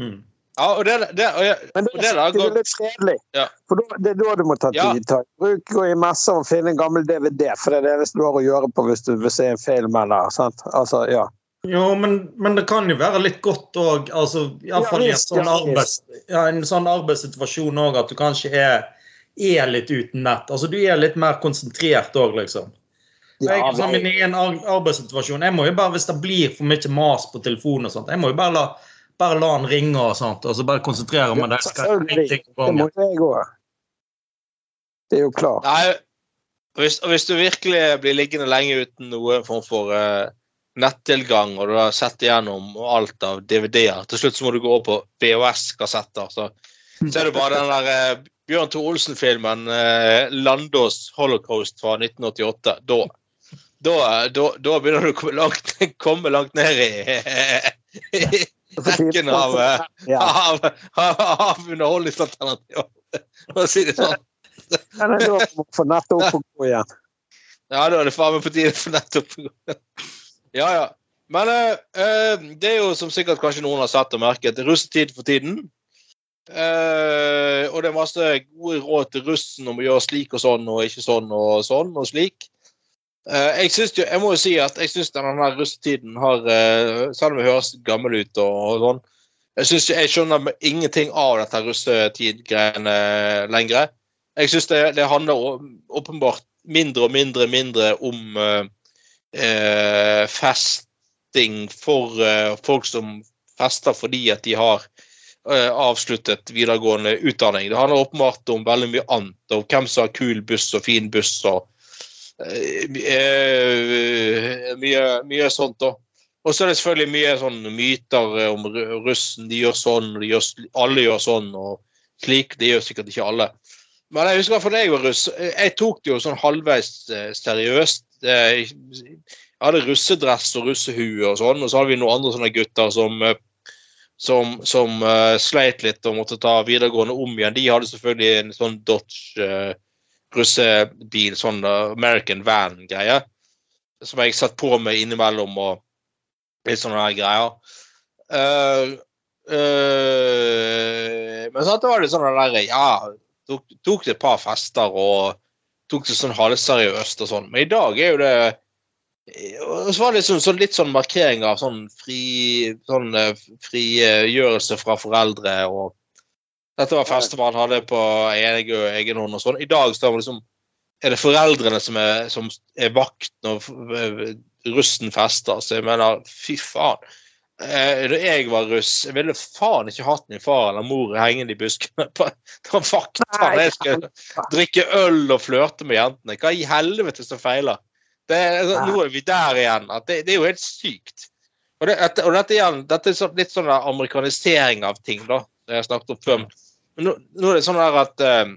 S4: Mm.
S2: Ja, og det, det, og jeg,
S3: Men det,
S2: Og det
S3: er
S2: der
S3: litt fredelig.
S2: Ja.
S3: For da, det er da du må ta
S2: Ja.
S3: tid. Ja. i bruk, gå i messer og finne en gammel DVD, for det er det eneste du har å gjøre på hvis du vil se en film eller sant. Altså, ja.
S4: Jo, men, men det kan jo være litt godt òg, altså, iallfall i en sånn, arbeids, ja, en sånn arbeidssituasjon òg, at du kanskje er, er litt uten nett. Altså, du er litt mer konsentrert òg, liksom.
S3: ja
S4: jeg, sånn, min egen ar- arbeidssituasjon, jeg må jo bare, Hvis det blir for mye mas på telefonen, og sånt, jeg må jo bare la, bare la han ringe og sånt, og så bare konsentrere meg om det.
S3: Det må jeg òg. Det er jo klart.
S2: Nei, hvis, og hvis du virkelig blir liggende lenge uten noen form for uh, nettilgang, og du har sett igjennom alt av DVD-er, til slutt så må du gå over på VHS-kassetter. Så, ser du bare den der uh, Bjørn Thor Olsen-filmen uh, 'Landås Holocaust' fra 1988. Da, da, da, da begynner du å komme langt, komme langt ned i, i rekken av, eh,
S3: Ja.
S2: av, av, av underholdningsalternativer, for å si det sånn.
S3: Men da må du få nettet opp og gå igjen.
S2: Ja, da er det faen meg på tide for nettopp Ja, ja. Men eh, eh, det er jo som sikkert kanskje noen har sett og merket, russetid for tiden. Eh, og det er masse gode råd til russen om å gjøre slik og sånn og ikke sånn og sånn og slik. Eh, jeg, synes jo, jeg må jo si at jeg syns denne russetiden har eh, Selv om vi høres gammel ut og, og sånn, jeg, synes, jeg skjønner ingenting av dette russetid-greiene lenger. Jeg syns det, det handler åpenbart mindre og mindre mindre om eh, eh, festing for eh, folk som fester fordi at de har eh, avsluttet videregående utdanning. Det handler åpenbart om veldig mye annet, om hvem som har kul buss og fin buss og mye, mye sånt. da. Og så er det selvfølgelig mye sånn myter eh, om russen. De gjør sånn, de gjør, alle gjør sånn og slik. Det gjør sikkert ikke alle. Men jeg husker for da jeg var russ, eh, jeg tok det jo sånn halvveis eh, seriøst. Eh, Jeg hadde russedress og russehue og sånn, og så hadde vi noen andre sånne gutter som eh, som, som eh, sleit litt og måtte ta videregående om igjen. De hadde selvfølgelig en sånn Dodge eh, russebil, sånn eh, American van-greie, som jeg satt på meg innimellom og litt sånne greier. Uh, uh, men så var det sånn der Ja, tok, tok det et par fester og tok det sånn halvseriøst og sånn. Men i dag er jo det og så var det liksom, så litt sånn markering av sånn fri sånn eh, frigjørelse fra foreldre og Dette var festival han hadde på egen, hånd og sånn. I dag så er det liksom er det foreldrene som er, som er vakt når eh, russen fester. Så jeg mener, fy faen. Eh, da jeg var russ, jeg ville faen ikke hatt min far eller mor hengende i buskene på, på vakta jeg skulle drikke øl og flørte med jentene. Hva i helvete som feiler? Det, er- nå er vi der igjen. Det, det er jo helt sykt. Og, det, og dette, igjen, dette er litt sånn amerikanisering av ting, da. Det jeg snakket om før. Nå, nå er det sånn at eh,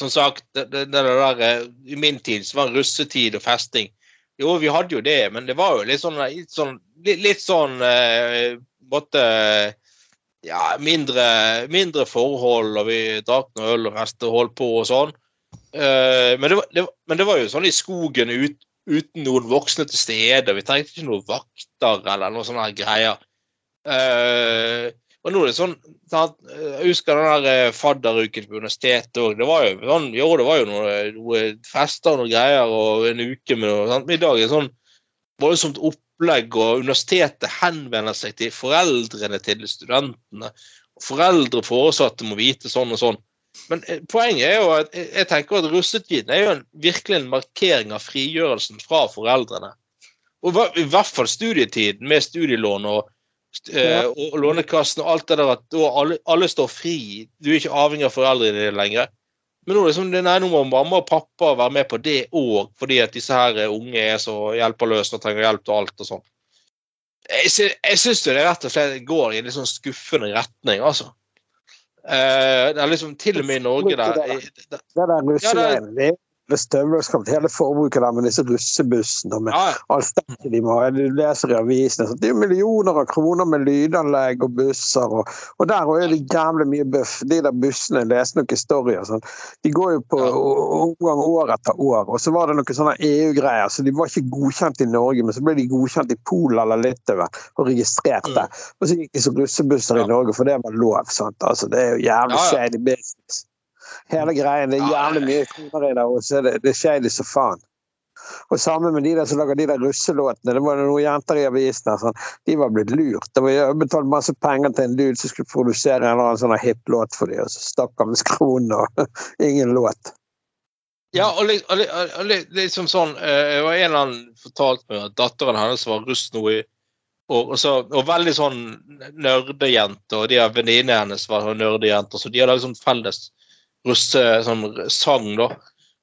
S2: Som sagt, det, det, det der, eh, i min tid så var russetid og festing Jo, vi hadde jo det, men det var jo litt sånn litt sånn, litt, litt sånn eh, måtte, ja, mindre, mindre forhold, og vi drakk noe øl og festet og holdt på og sånn. Eh, men, det var, det, men det var jo sånn i skogen ut, uten noen voksne til stede. Vi trengte ikke noen vakter eller noen sånne greier. Eh, og nå er det sånn sant, Jeg husker den der eh, fadderuken på universitetet òg. Det var jo sånn, det var jo noe, noe fester og noe greier og en uke med noe sant? Men i dag er det sånn voldsomt opplegg, og universitetet henvender seg til foreldrene til studentene. Foreldre og foresatte må vite sånn og sånn. Men eh, poenget er jo at jeg tenker at russetiden er jo en, virkelig en markering av frigjørelsen fra foreldrene. Og i hvert fall studietiden med studielån og, eh,
S3: Ja.
S2: og Lånekassen og alt det der at alle, alle står fri. Du er ikke avhengig av foreldrene dine lenger. Men nå liksom, det nei, nå må mamma og pappa være med på det òg, fordi at disse her eh, unge er så hjelpeløse og trenger hjelp til alt og sånn. Jeg, jeg syns det rett og slett går i en litt sånn skuffende retning, altså. Eh, det er liksom til og med i Norge der
S3: Det der
S2: Ja,
S3: russegreiene, det er det hele forbruket der med disse russebussene og med
S2: ja,
S3: alt dette de må ha. Du leser i avisene. Så det er jo millioner av kroner med lydanlegg og busser. Og, og der er det jævlig mye bøff. De der bussene leser noen historier. Sånn. De går jo på omgang år etter år. Og så var det noen sånne EU-greier. Så de var ikke godkjent i Norge, men så ble de godkjent i Polen eller Litauen og registrert
S2: Mm.
S3: der. Og så gikk de som russebusser i Norge, for det var lov. Sant? Altså, det er jo jævlig shady business. Hele greien. Det er jævlig mye kroner i det, og så er det, det shady som faen. Og sammen med de der som lager de der russelåtene. Det var noen jenter i avisen der, sånn, de var blitt lurt. Det var betalt masse penger til en dude som skulle produsere en eller annen sånn hitlåt for dem, og så stakk han med skroen og ingen låt.
S2: Ja, og, og, og li, liksom sånn eh, Det var en eller annen fortalt meg at datteren hennes var russ nå i og, og, så, og veldig sånn nerdejente, og de venninnene hennes var sånn nerdejenter, så de hadde laget sånn felles russe sånn sang, da.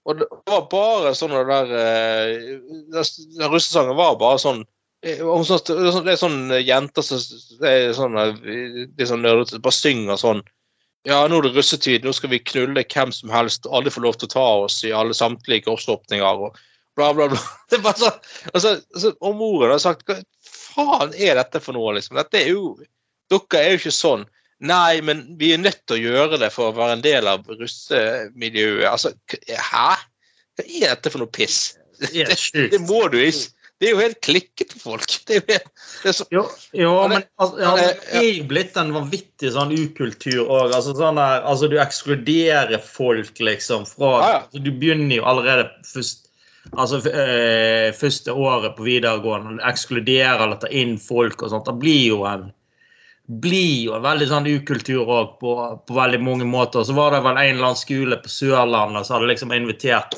S2: Og det var bare sånn det der eh, Den russesangen var bare sånn eh, sånn- Det er sånn- det er sånn jenter som er sånn, eh, de sånn nerdete bare synger sånn ja, nå er det russetid, nå skal vi knulle hvem som helst. Alle får lov til å ta oss i alle samtlige kroppsåpninger og bla, bla, bla. Det er bare så, altså, altså, og moren har sagt hva faen er dette for noe, liksom? Dette er jo Dere er jo ikke sånn. Nei, men vi er nødt til å gjøre det for å være en del av russemiljøet. Altså, hæ? Hva er dette for noe piss?
S4: Det
S2: Det må du ikke. Det er jo helt klikket for folk. Det er jo helt, det er så,
S4: Jo, jo
S2: Ja, det-
S4: men altså, ja,
S2: ja, det-
S4: er blitt en vanvittig sånn ukultur òg. Altså, sånn der, altså, du ekskluderer folk, liksom. Fra,
S2: ah, ja.
S4: altså, du begynner jo allerede først, altså, eh, første året på videregående og ekskluderer eller tar inn folk og sånt. Det blir jo en blir jo en veldig sånn ukultur òg på, på veldig mange måter. Så var det vel en eller annen skole på Sørlandet som hadde liksom invitert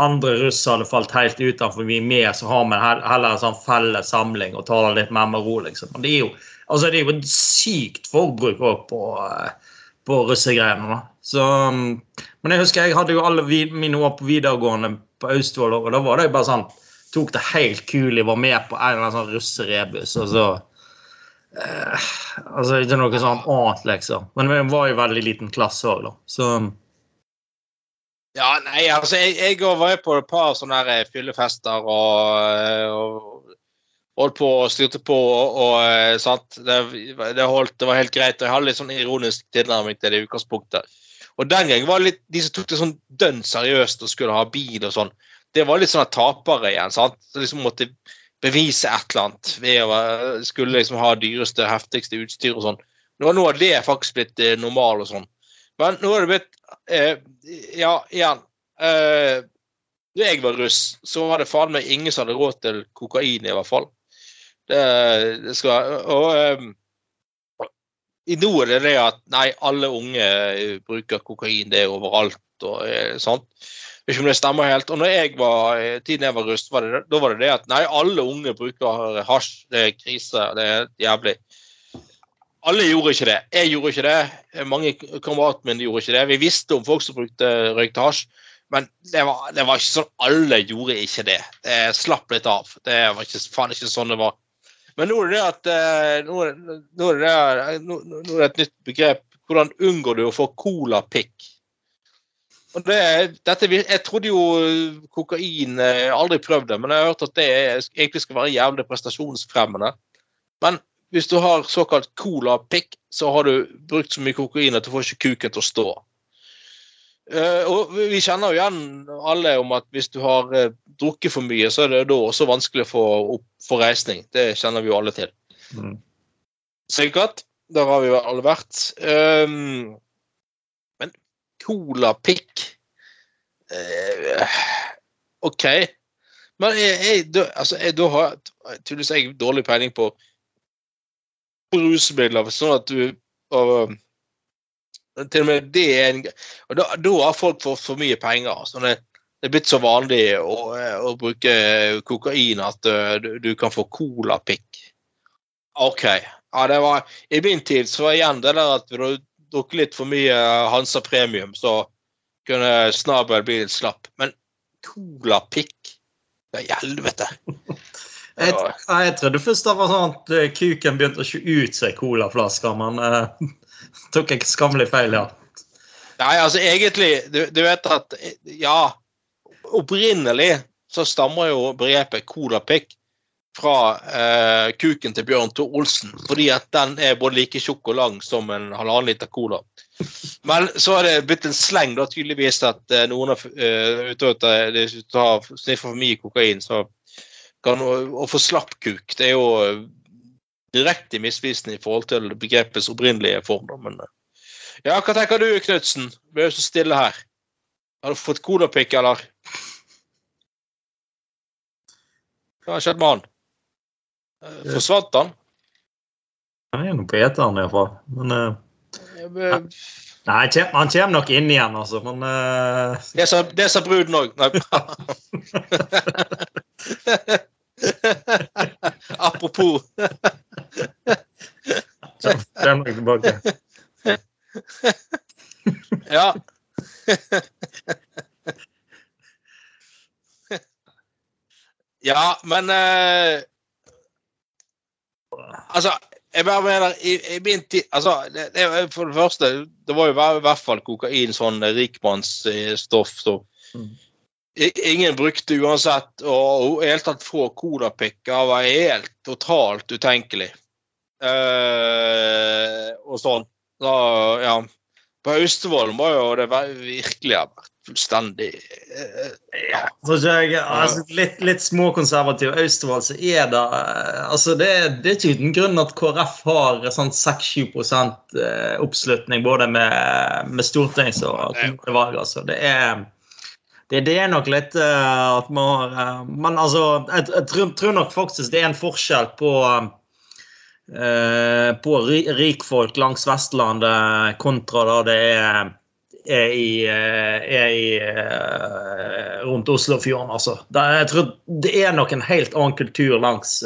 S4: andre russere hadde falt helt utenfor vi er med, så har vi heller en sånn felles samling og tar det litt mer med ro, liksom. Men det er jo, altså, det er jo et sykt forbruk òg på, eh, på russegreiene. Så, um, men jeg husker jeg hadde jo alle mine år på videregående på Austevoll, og da var det jo bare sånn Tok det helt kulig, var med på en eller annen sånn russerebus, og så eh, Altså ikke noe sånn annet, liksom. Men vi var jo veldig liten klasse òg, da. Så
S2: Ja, nei, altså, jeg, òg var jo på et par sånne her eh, fyllefester og, eh, og holdt på og styrte på og, og satt. sant. Det, det, holdt, det var helt greit. og Jeg hadde litt sånn ironisk tilnærming til det utgangspunktet. Og den gang var det litt de som tok det sånn dønn seriøst og skulle ha bil og sånn, det var litt sånn tapere igjen. sant? Så liksom måtte bevise et eller annet ved å skulle liksom ha dyreste, heftigste utstyr og sånn. Nå, har det faktisk blitt eh, normal og sånn. Men nå er det blitt eh, Ja, igjen. Eh, Da jeg var russ, så var det faen meg ingen som hadde råd til kokain, i hvert fall. Det, det skal Og um, i nå er det det at nei, alle unge bruker kokain, det er overalt og eh, sånt. Ikke om det stemmer helt. Og når jeg var, eh, tiden jeg var russ, var det, da var det det at nei, alle unge bruker hasj. Det er krise. Det er jævlig. Alle gjorde ikke det. Jeg gjorde ikke det. Mange kameratene mine gjorde ikke det. Vi visste om folk som brukte røykte hasj, men det var, det var, ikke sånn alle gjorde ikke det. Det slapp litt av. Det var ikke, faen ikke sånn det var. Men nå er det at eh, nå er det, nå er det, nå er det et nytt begrep. Hvordan unngår du å få colapikk? Det, dette, jeg trodde jo kokain Jeg har aldri prøvd det, men jeg har hørt at det egentlig skal være jævlig prestasjonsfremmende. Men hvis du har såkalt colapikk, så har du brukt så mye kokain at du får ikke kuken til å stå. Uh, og Vi kjenner jo igjen alle om at hvis du har drukket for mye, så er det da også vanskelig å få opp for reisning. Det kjenner vi jo alle til. Mm. Sikkert. Der har vi jo alle vært. Um, men cola pikk uh, OK. Men jeg, jeg, da, altså, jeg, da har tydeligvis jeg dårlig peiling på rusmidler, sånn at du og, til og med det er en og Da, da har folk fått for mye penger. sånn det, det er blitt så vanlig å, å bruke kokain at uh, du, du, kan få colapikk. OK. Ja, var, I min tid så var igjen det der at du drukket litt for mye Hansa Premium, så kunne snabel bli litt slapp. Men Cola colapikk Ja, helvete.
S4: Jeg, jeg, trodde først det var sånn at eh, kuken begynte å se ut seg colaflasker, men uh, tok jeg skammelig feil, ja.
S2: Nei, altså egentlig Du, du vet at Ja, opprinnelig så stammer jo begrepet colapikk fra eh, kuken til Bjørn Tor Olsen, fordi at den er både like tjukk og lang som en halvannen liter cola. Men så er det blitt en sleng, da, tydeligvis, at eh, noen har tar sniffer for mye kokain, så kan å få slapp kuk Det er jo direkte misvisende i forhold til begrepets opprinnelige form. Men eh, ja, hva tenker du, Knutsen? Du er jo så stille her. Har du fått colapikk, eller? Hva har skjedd med han? Eh, forsvant han?
S4: Han er nå på eteren, iallfall. Men uh, Nei, han kommer nok inn igjen, altså, men uh...
S2: Det sa bruden òg. Apropos.
S4: Kjem nok tilbake.
S2: ja. ja, men uh, jeg bare mener i, i min tid altså, det, det, For det første, det var jo i hvert fall kokain sånn rikmannsstoff. Så. Mm. Ingen brukte uansett, og i hele tatt få colapikker var helt totalt utenkelig. Uh, og sånn. Da, ja. På Austevoll må jo det virkelig ha vært fullstendig uh,
S4: ja. Jeg, altså, litt, litt småkonservativ Austevoll, så er det altså det, det, er ikke uten grunn at KrF har sånn 6-7 oppslutning både med, med stortings- og kommunevalg. Altså. Det er det, det, er nok litt uh, at man har uh, Men altså, jeg, jeg tror, tror, nok faktisk det er en forskjell på uh, på rikfolk langs Vestlandet kontra da det er, er i, er i rundt Oslofjorden, altså. Jeg tror det er nok en helt annen kultur langs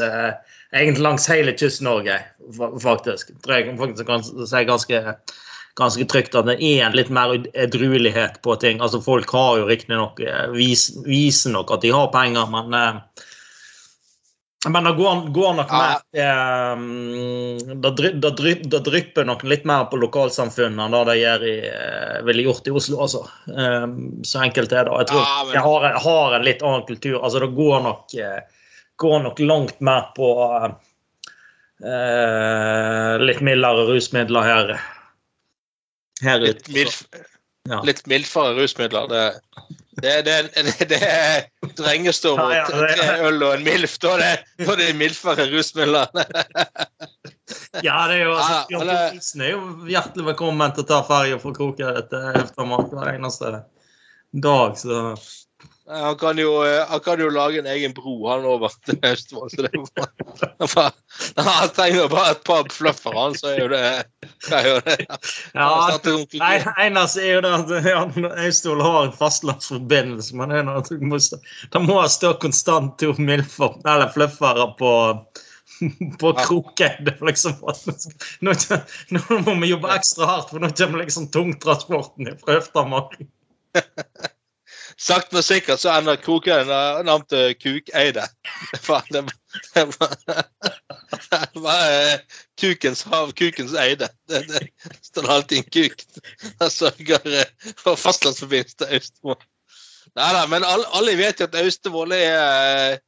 S4: egentlig langs hele Kyst-Norge, faktisk. Tror jeg faktisk kan si ganske ganske trygt at det er en litt mer edruelighet på ting. Altså Folk har jo riktignok eh, vis, viser nok at de har penger, men eh, men det går, går nok mer eh, Det drypper nok litt mer på lokalsamfunnet enn det det gjør i, eh, ville gjort i Oslo. altså. Eh, så enkelt er det. Jeg tror ja, men... jeg har, har, en litt annen kultur. altså Det går nok, går nok langt mer på eh, litt mildere rusmidler her
S2: her. Litt, milf, ja. litt mildfere rusmidler. Det, det, det, det, det er drengestorm og ja, tre øl og en MILF. Da er det, da er mildfere rusmidler.
S4: ja, det er jo altså, Thorsen er jo hjertelig velkommen til å ta ferja fra Kroken til Øftermark hver eneste dag. Så
S2: Han kan, jo, eh, han kan jo lage en egen bro, han over til Austevoll. Så det er bare, Han trenger bare et par fluffer, han, så er jo det, er jo det.
S4: Ja. Nei, eneste er jo det at ja, Austevoll har en fastlandsforbindelse, men det må stå- det må stå konstant to milfer, eller fluffere på på kroken. Liksom. Nå, nå må vi jobbe ekstra hardt, for nå kommer liksom tungtransporten fra Østmark.
S2: Sakte, men sikkert så ender Kroken navnet Kukeide. Faen, det er det er eh, Kukens hav, Kukens eide. Det, det står alltid en kuk. Han sørger eh, for fastlandsforbindelse til Austevoll. Nei da, men alle, alle vet jo at Austevoll er eh,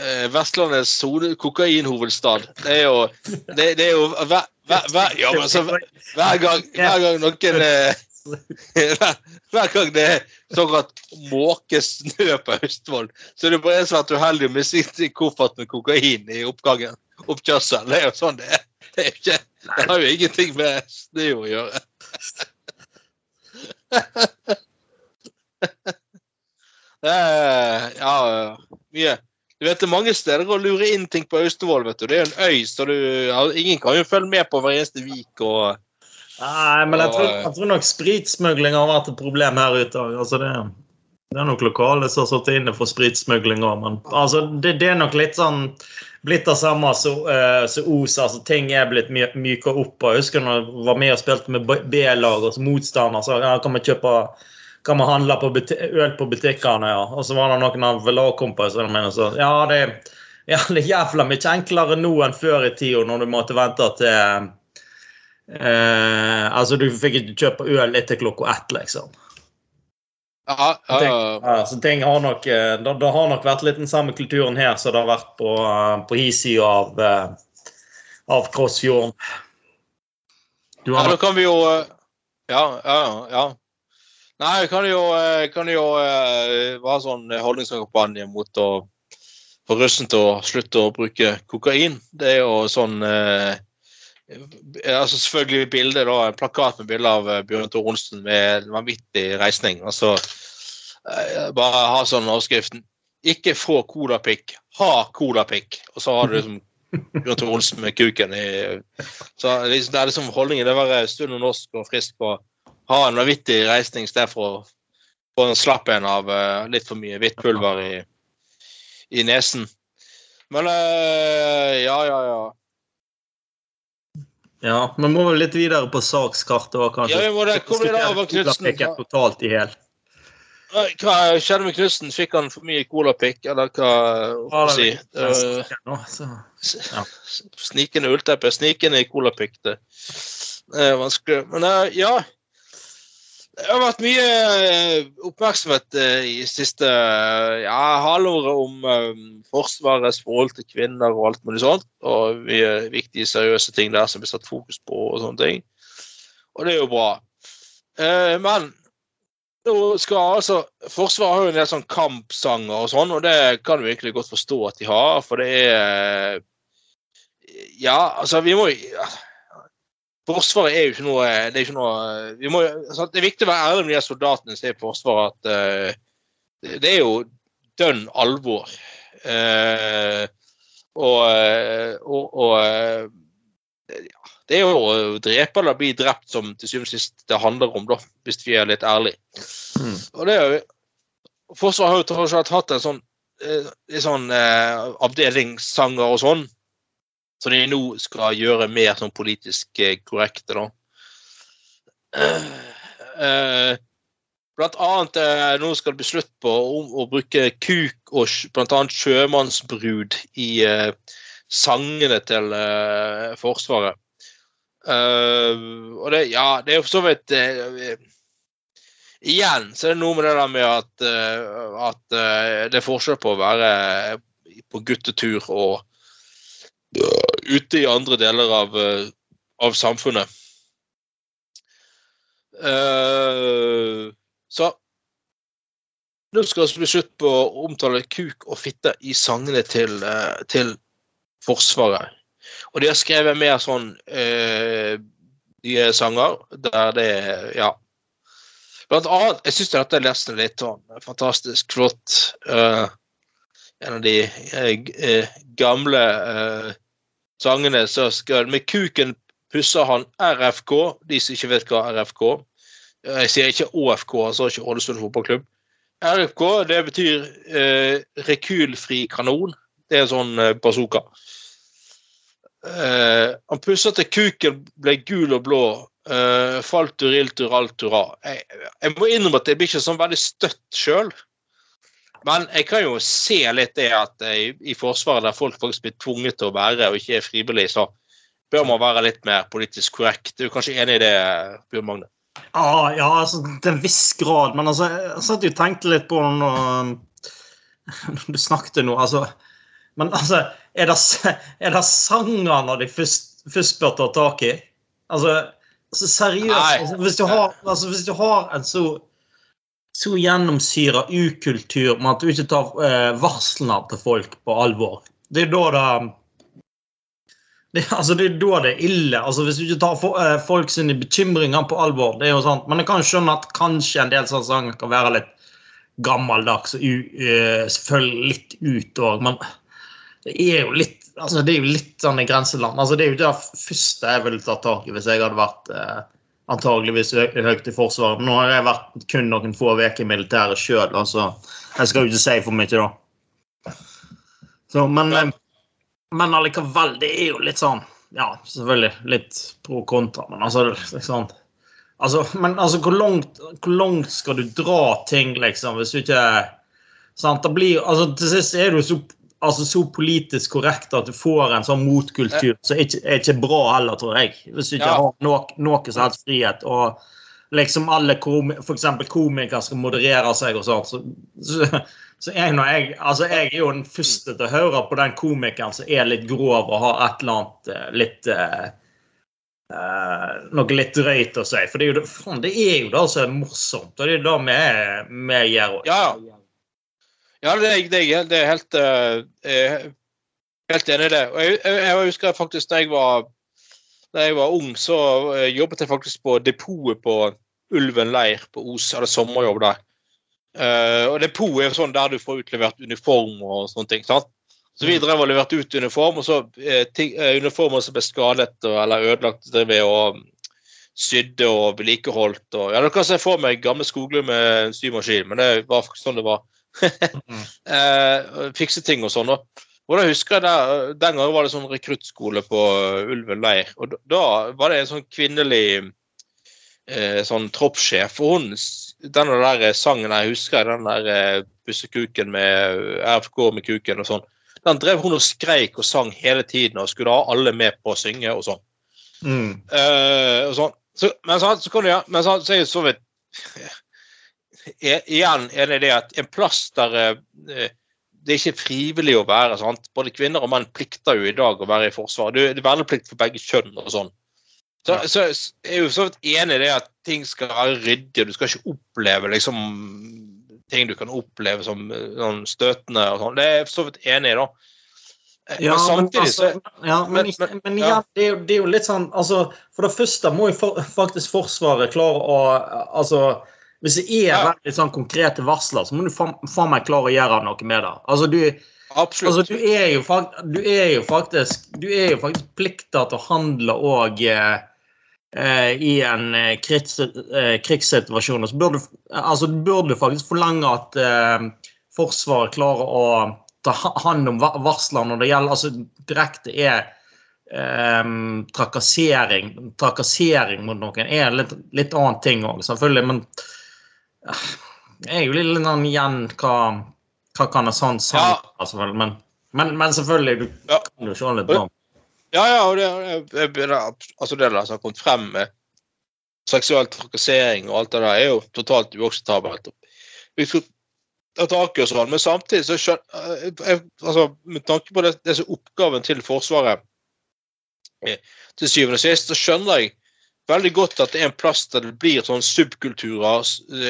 S2: eh, Vestlandets kokainhovedstad. Det er jo Det, det er jo hver, hver, hver, ja, altså, hver gang, hver gang noen eh, hver, gang det er såkalt måke snø på Østfold, så er det bare en svært uheldig med sitt koffert med kokain i oppgangen. Oppkjørselen. Det er jo sånn det er. Det, er ikke, det har jo ingenting med snø å gjøre. Er, ja, mye. Du vet, det er mange steder å lure inn ting på Austevoll. vet du. Det er jo en øy, så du, ja, ingen kan jo følge med på hver eneste vik. og
S4: Nei, men jeg tror, jeg tror nok spritsmugling har vært et problem her ute òg. Altså det, det er nok lokale som har sittet inne for spritsmugling òg, men altså, det, det er nok litt sånn blitt det samme som uh, Os. Altså, ting er blitt my myka opp. og Jeg husker når jeg var med og spilte med B-lag og motstander, så ja, kan vi kjøpe kan man handle på øl på butikkene, ja. Og så var det noen av lagkompisene mine som sa ja, det ja, det er jævla mye enklere nå enn før i tida, når du måtte vente til Eh, altså, du fikk ikke kjøpe øl etter klokka ett, liksom.
S2: Ja, ja, ja.
S4: ja, så ting har nok, eh, det, det har nok vært litt den samme kulturen her som det har vært på, eh, på hi-sida av, eh, av Krossfjorden. Du
S2: Ja,
S4: nok...
S2: da kan vi jo Ja, ja, ja. Nei, vi kan jo, eh, kan jo eh, være sånn holdningskampanje mot å få russen til å slutte å bruke kokain. Det er jo sånn eh, altså Selvfølgelig bilde, da, en plakat med bilde av eh, Bjørn Tor Olsen med en vanvittig reisning. Altså, eh, bare ha sånn overskriften 'Ikke få colapikk, ha colapikk'. Og så har du liksom Bjørn Tor Olsen med kuken i så liksom, det er liksom holdningen det å stund og norsk og frisk på ha en vanvittig reisning istedenfor å få en slapp en av eh, litt for mye hvitt pulver i, i nesen. Men eh, ja, ja, ja.
S4: Ja, men må vel litt videre på sakskartet òg, kanskje.
S2: Ja, vi må det. Hvor ble det av
S4: Knutsen? Totalt i hjel.
S2: Hva skjedde med Knutsen? Fikk han for mye colapikk, eller hva
S4: Ja,
S2: si?
S4: så- ja.
S2: Snikende ullteppe. Snikende colapikk. Det det er vanskelig. Men eh, ja. Det har vært mye eh, oppmerksomhet eh, i siste eh, ja, halvåret om Forsvarets forhold til kvinner og alt mulig sånt. Og mye viktige, seriøse ting der som blir satt fokus på og sånne ting. Og det er jo bra. Men nå skal altså Forsvaret har jo en del sånn kampsanger og sånn, og det kan vi egentlig godt forstå at de har, for det er Ja, altså, vi må. Forsvaret er jo ikke noe Det er, ikke noe, vi må, altså, det er viktig å være ærlig med de soldatene som er i Forsvaret, at uh, det er jo dønn alvor. Uh, og, eh, og, og eh, ja, det er jo å drepe eller bli drept som til syvende og sist det handler om, da, hvis vi er litt ærlige.
S4: Mm.
S2: Og det er jo Forsvaret har jo tross alt hatt en sånn, eh, en sånn eh, avdelingssanger og sånn, så de nå skal gjøre mer sånn politisk eh, korrekte, da. Eh, blant annet eh, nå skal det bli slutt på å, å bruke kuk og blant annet sjømannsbrud i sangene til Forsvaret. Og det, ja, det er jo for så vidt Igjen så er det noe med det der med at, at det er forskjell på å være på guttetur og ute i andre deler av, eh, av samfunnet. Uh, så nå skal det bli slutt på å omtale kuk og fitte i sangene til, uh, til Forsvaret. Og de har skrevet mer sånn uh, nye sanger der det ja Blant annet, jeg syns dette er nesten litt sånn fantastisk flott. Uh, en av de uh, gamle eh, sangene så skal Med kuken pusser han RFK, de som ikke vet hva RFK Jeg sier ikke ÅFK, altså ikke Ålesund fotballklubb. RFK, det betyr rekylfri kanon. Det er en sånn bazooka. han pusser til kuken ble gul og blå Uh, faltur, iltur, altura. Jeg, jeg må innrømme at jeg blir ikke sånn veldig støtt sjøl. Men jeg kan jo se litt det at i, i Forsvaret, der folk faktisk blir tvunget til å være og ikke er frivillig, så bør man være litt mer politisk korrekt. Du er kanskje enig i det, Bjørn Magne?
S4: Ah, ja, altså, til en viss grad. Men altså, jeg satt jo og tenkte litt på når, når du snakket nå. Altså, men altså, er det, er det sangene de først, først bør ta tak i? Altså, Altså, seriøst. Altså, hvis, du har, altså, hvis, du har, en så, så gjennomsyra ukultur med at du ikke tar eh, varslene til folk på alvor, det er da det det, altså, det er da det er ille. Altså, hvis du ikke tar for, eh, folk sine bekymringer på alvor. det er jo sant. Men jeg kan skjønne at kanskje en del sånne sanger kan være litt gammeldags og uh, selvfølgelig litt ut òg. Men det er jo litt altså, det er jo litt sånn i grenseland. Altså, det er jo det første jeg ville tatt tak i hvis jeg hadde vært eh, antageligvis høyt i Forsvaret. Nå har jeg vært kun noen få uker i militæret sjøl, altså. Jeg skal jo ikke si for mye, da. Så, men, ja. Eh, men allikevel, det er jo litt sånn Ja, selvfølgelig litt pro kontra, men altså liksom, altså, Men altså, hvor langt, hvor langt skal du dra ting, liksom, hvis du ikke sant, det blir, altså Til sist er du så altså, så politisk korrekt at du får en sånn motkultur som ikke, er ikke bra heller, tror jeg. Hvis du ikke ja. har noe, noe som helst frihet. og liksom alle komi for komikere skal moderere seg og sånt, så, så, så jeg, jeg, altså jeg er jo den første til å høre på den komikeren som er litt grov og har et eller annet eh, litt uh, Noe litt drøyt å si. For det er jo det, faen, det, er jo det som er morsomt, og det er det vi gjør.
S2: Ja, ja. Ja, det, det, det er helt, uh, helt enig i det. Og jeg, jeg, husker faktisk da jeg var, da jeg var ung, så uh, jobbet jeg faktisk på depotet på Ulven leir på Os. Jeg hadde sommerjobb der. Uh, og Depot er sånn der du får utlevert uniform og sånne ting. sant? Så vi mm. drev og leverte ut uniform, og så ting, uniformer som ble skadet og, eller ødelagt, drev vi og sydde og vedlikeholdt. Og, ja, dere kan se for meg gamle Skoglund med en symaskin, men det var faktisk sånn det var. eh, fikse ting og sånn. Og da husker jeg der, Den gangen var det sånn rekruttskole på Ulven leir. og Da var det en sånn kvinnelig eh, sånn troppssjef. Og hun, den der sangen jeg husker, den der eh, bussekuken med RFK med kuken og sånn, den drev hun og skreik og sang hele tiden og skulle ha alle med på å synge og sånn. Mm. Eh, og sånn. Så, men så, så, kan du, ja, men så, så er jo så vidt igjen er det det at en plass der eh, det er ikke frivillig å være. sant? Både kvinner og menn plikter jo i dag å være i Forsvaret. Det er verneplikt for begge kjønn og sånn. Så, ja. så jeg er jo så vidt enig i det at ting skal være ryddige. Du skal ikke oppleve liksom ting du kan oppleve som sånn støtende og sånn. Det er jeg så vidt enig i, da.
S4: Eh, ja, men samtidig så altså, ja, men, men, men ja, det, er jo, det, er jo, litt sånn altså, For det første må jo for, faktisk Forsvaret klare å altså hvis det er veldig sånn konkrete varsler, så må du faen meg klare å gjøre noe med det. Altså, du, altså, du, er, jo, du er jo faktisk Du er jo faktisk plikta til å handle òg eh, eh, i en eh, krigs, eh, krigssituasjon. Så burde, altså, du burde faktisk forlange at eh, Forsvaret klarer å ta hånd om varsler når det gjelder altså direkte er um, trakassering. Trakassering mot noen er litt, litt annen ting òg, selvfølgelig. Men jeg er jo litt sånn igjen hva, hva kan en sånn sang ja. selvfølgelig, men, men, men, selvfølgelig, du ja. kan jo se litt på.
S2: Ja, ja, og det, det, altså det som har kommet frem med seksuell trakassering og alt det der, er jo totalt uakseptabelt. I og sånn, men samtidig så skjønner jeg, altså, Med tanke på det, det oppgaven til Forsvaret eh, til syvende og sist, så skjønner jeg veldig godt at det er en plass der det blir sånn subkulturer,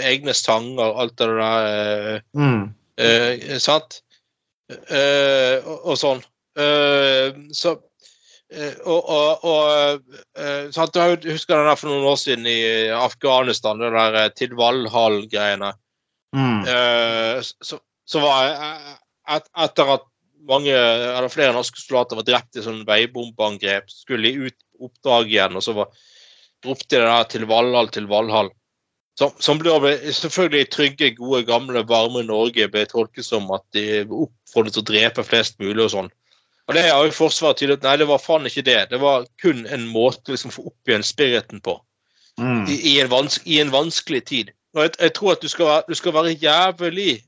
S2: egne sanger, alt det der. Eh, mm. Eh, sant? Eh, og, og, sånn. Eh, så eh, og, og, og eh, sant, Jeg husker den der for noen år siden i Afghanistan, den der eh, til Valhall-greiene.
S4: Mm.
S2: Eh, så, så var jeg et, Etter at mange, eller flere norske soldater var drept i sånn veibombeangrep, skulle de ut oppdrag igjen, og så var, ropte de der til Valhall, til Valhall. Som, som ble, selvfølgelig trygge, gode, gamle, varme Norge ble tolket som at de oppfordret til å drepe flest mulig og sånn. Og det har jo Forsvaret tydelig Nei, det var faen ikke det. Det var kun en måte å liksom få opp igjen spiriten på
S4: Mm.
S2: i, i, en, vans i en vanskelig tid. Og jeg, jeg tror at du skal, du skal være jævlig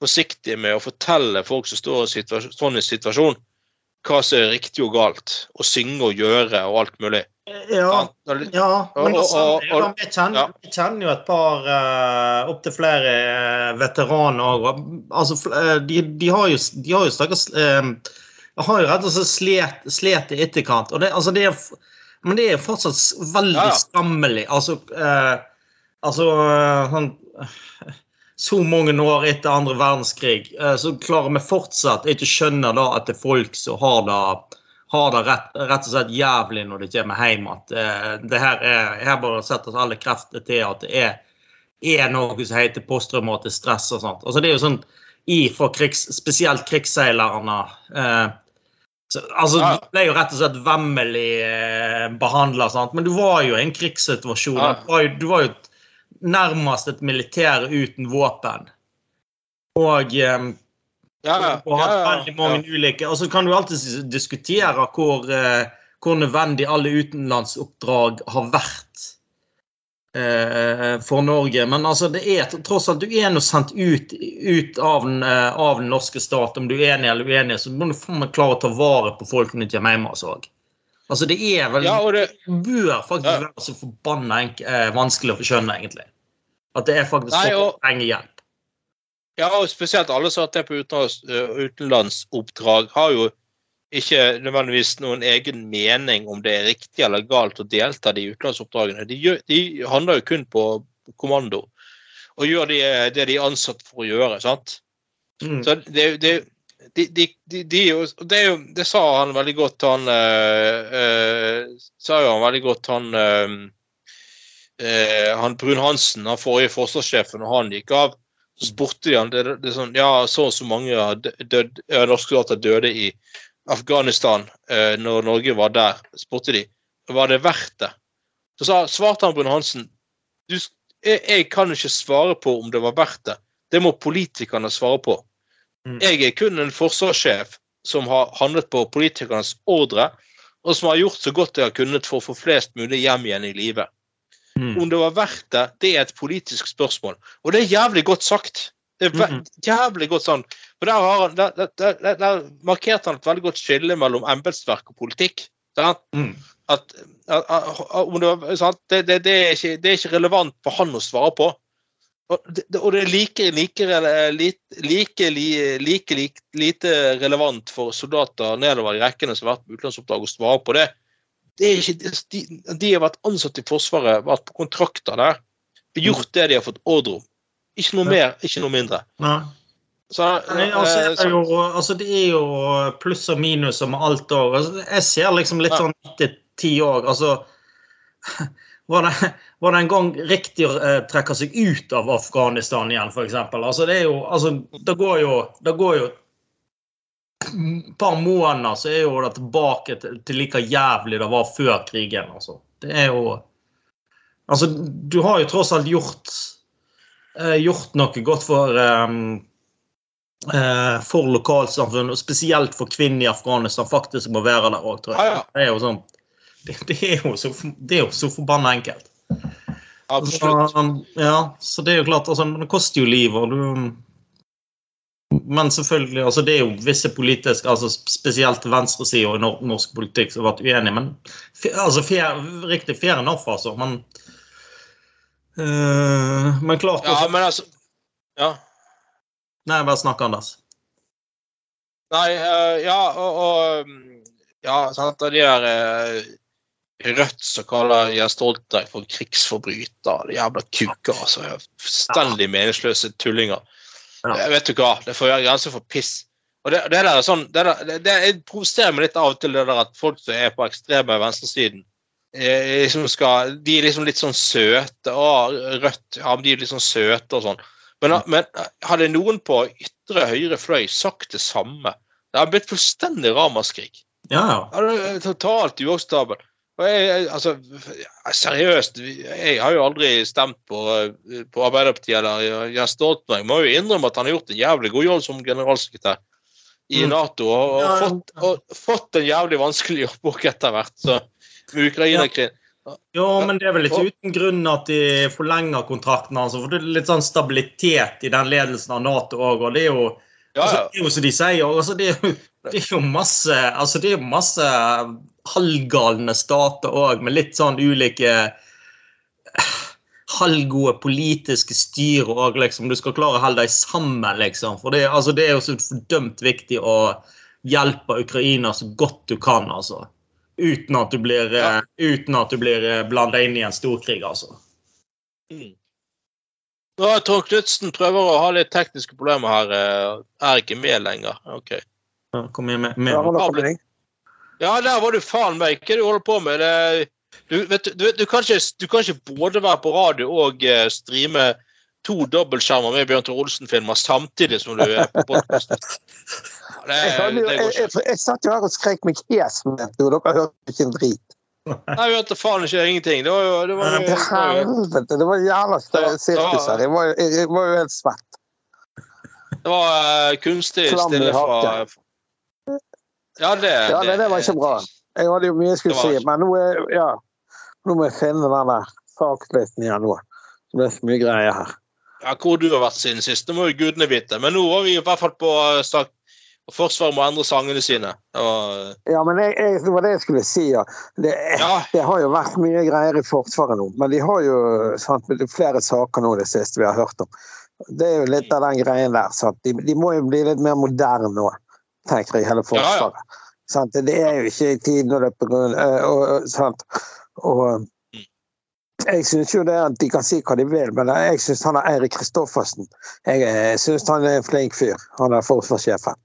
S2: forsiktig med å fortelle folk som står i situasjon, sånn i situasjon, hva som er riktig og galt. Å synge og gjøre og alt mulig.
S4: Ja, ja, men altså, vi, kjenner, vi kjenner jo et par uh, opptil flere uh, veteraner. òg. altså, eh, de, de har jo, de har jo stakkars eh, har jo rett og slett slet, slet i etterkant. Og det, altså, det er, men det er fortsatt veldig
S2: Ja, ja.
S4: skammelig. Altså, uh, altså uh, sånn, Så mange år etter andre verdenskrig, eh, så klarer vi fortsatt ikke å skjønne da at det er folk som har det har det rett, rett og slett jævlig når de kommer hjem. At eh, det her er, her bør det settes alle krefter til at det er, er noe som heter posttraumatisk stress og sånt. Altså det er jo sånn i for krigs, spesielt krigsseilerne. Eh, så, altså,
S2: Ja.
S4: Du ble jo rett og slett vemmelig eh, behandla, men du var jo i en krigssituasjon.
S2: Ja.
S4: Du, var jo, du var jo nærmest et militær uten våpen. Og eh,
S2: Ja, ja,
S4: og hatt
S2: ja, ja,
S4: veldig mange ulike Og så kan du alltid diskutere hvor, eh, hvor nødvendig alle utenlandsoppdrag har vært eh, for Norge. Men altså, det er tross alt du er nå sendt ut, ut av, den, eh, av den norske stat. Om du er enig eller uenig, så må du faen klare å ta vare på folk når de kommer hjem. Altså. altså, det er vel
S2: ja, det,
S4: bør faktisk
S2: Ja.
S4: være så forbanna vanskelig å skjønne, egentlig. At det er faktisk
S2: Nei,
S4: folk
S2: og-
S4: som trenger hjelp.
S2: Ja, og spesielt alle som har vært på øh, utenlandsoppdrag, har jo ikke nødvendigvis noen egen mening om det er riktig eller galt å delta i de utenlandsoppdragene. De, gjør, de handler jo kun på kommando og gjør det, det de er ansatt for å gjøre. sant?
S4: Mm.
S2: Så det, det, de, de, de, de, jo- det, er jo, det sa han veldig godt, han øh, øh, Sa jo han veldig godt, han øh, øh, Han Brun-Hansen, han forrige forsvarssjefen, og han gikk av. Så spurte de han det, det er sånn, ja, så og så mange død, dø- norske soldater døde i Afghanistan eh, når Norge var der. spurte de var det verdt det. Så sa, svarte han Brun-Hansen du, jeg, jeg kan ikke svare på om det var verdt det. Det må politikerne svare på.
S4: Mm.
S2: Jeg er kun en forsvarssjef som har handlet på politikernes ordre, og som har gjort så godt jeg har kunnet for å få flest mulig hjem igjen i live.
S4: Mm.
S2: Om det var verdt det, det er et politisk spørsmål. Og det er jævlig godt sagt. Det er
S4: Mhm.
S2: jævlig godt sånn. For der, har han, der, der, der, markerte han et veldig godt skille mellom embetsverk og politikk.
S4: Mm.
S2: At, at, at, om det, var-? Det, det, er ikke, det er ikke relevant for han å svare på. Og det, det- og er like, like, like, like lite relevant for soldater nedover i rekkene som har vært på utenlandsoppdrag, å svare på det. Det ikke, de, de har vært ansatt i Forsvaret, vært på kontrakter der, gjort det de har fått ordre om. Ikke noe mer, ikke noe mindre.
S4: Nei.
S2: Så,
S4: Nei, altså,
S2: eh,
S4: det er jo, altså, det er jo pluss og minus med alt òg. Altså, jeg ser liksom litt sånn etter ti år Altså var det, var det en gang riktig å eh, trekke seg ut av Afghanistan igjen, f.eks.? Altså, det er jo Altså, det går jo Det går jo par måneder, så er jo det tilbake til, til like jævlig det var før krigen. Altså. Det er jo Altså, du har jo tross alt gjort eh, gjort noe godt for eh, eh, for lokalsamfunn, og spesielt for kvinner i Afghanistan, faktisk må være der òg, tror jeg.
S2: Ja.
S4: Det er jo sånn det, det, er jo så, det er jo så forbanna enkelt.
S2: absolutt.
S4: Så, ja, så det er jo klart, altså, det koster jo liv, og du Men selvfølgelig, altså det er jo visse politiske, altså spesielt venstresida i norsk politikk som har vært uenige, men altså fair, riktig fair enough, altså. Men øh, Men klart
S2: Ja, men altså Ja.
S4: Nei, bare snakk, Anders.
S2: Nei, øh, ja, og, og Ja, sant, og de der øh, Rødt som kaller Jens Stoltenberg for krigsforbryter. Jævla kuker. altså. Fullstendig meningsløse tullinger.
S4: Ja.
S2: Eh, Vet du hva, det får være grenser for piss. Og det, det der er sånn, det, der, det, det provoserer meg litt av og til det der at folk som er på ekstreme venstresiden, eh, liksom skal, de er liksom litt sånn søte. Å, Rødt, ja, men de er litt sånn søte og sånn. Men, men hadde noen på ytre høyre fløy sagt det samme, det hadde blitt fullstendig ramaskrik.
S4: Ja, ja.
S2: Totalt uakseptabelt. Og jeg, altså, seriøst, jeg har jo aldri stemt på, på Arbeiderpartiet eller Jens Stoltenberg. Må jo innrømme at han har gjort en jævlig god jobb som generalsekretær i
S4: Mm.
S2: Nato, og, og,
S4: Ja, ja.
S2: fått, og fått en jævlig vanskelig jobb òg etter hvert. Så med Ukraina-krigen
S4: Jo, men det er vel ikke uten grunn at de forlenger kontrakten hans. For det er litt sånn stabilitet i den ledelsen av Nato òg. Og det er jo, altså, det er jo som de sier, altså, det, er jo, det er jo masse altså, det er jo masse halvgalne stater òg, med litt sånn ulike halvgode politiske styr òg, liksom. Du skal klare å holde deg sammen, liksom. For det, altså, det er jo så fordømt viktig å hjelpe Ukraina så godt du kan, altså. Uten at du blir,
S2: Ja.
S4: eh, blir eh, blanda inn i en storkrig, altså.
S2: Mm. Nå har Trond Knutsen prøver å ha litt tekniske problemer her. eh, Er ikke med lenger. Ok.
S4: Ja, Kom igjen med, med.
S3: Ja, men da kommer jeg.
S2: Ja, der var du faen meg. Hva er det du holder på med? Du, vet, du, du, kan ikke, du kan ikke både være på radio og eh, streame to dobbeltskjermer med Bjørn Tore Olsen-filmer samtidig som du er på podkast.
S3: Jeg, jeg, jeg, jeg satt jo her og skrek meg hes og dere hørte ikke en drit.
S2: Nei, vi hørte faen ikke ingenting. Det var jo, det var det var
S3: helvete, det var jævla sirkus her. Jeg var, jo helt svett.
S2: det var eh, kunstig stille fra. Ja, det,
S3: Ja, det, det var ikke bra. Jeg hadde jo mye jeg skulle si, men nå, er, ja, nå må jeg finne den der saklisten igjen nå. Det er så mye greier her.
S2: Ja, hvor du har vært siden sist, det må jo gudene vite. Men nå var vi i hvert fall på eh, sak og Forsvaret må endre sangene sine. Og...
S3: Ja, men jeg, jeg, det var det jeg skulle si. Ja. Det,
S2: ja,
S3: det har jo vært mye greier i Forsvaret nå, men de har jo sant, er flere saker nå det siste vi har hørt om. Det er jo litt av den greien der. Sant? De, de må jo bli litt mer moderne nå, tenker jeg, hele
S2: Ja, ja.
S3: Forsvaret. Det er jo ikke i tiden å løpe rundt grunn og, og, sant? og
S2: Mm.
S3: jeg syns jo det at de kan si hva de vil, men jeg syns han er Eirik Kristoffersen. Jeg, eh, syns han er en flink fyr, han er forsvarssjefen.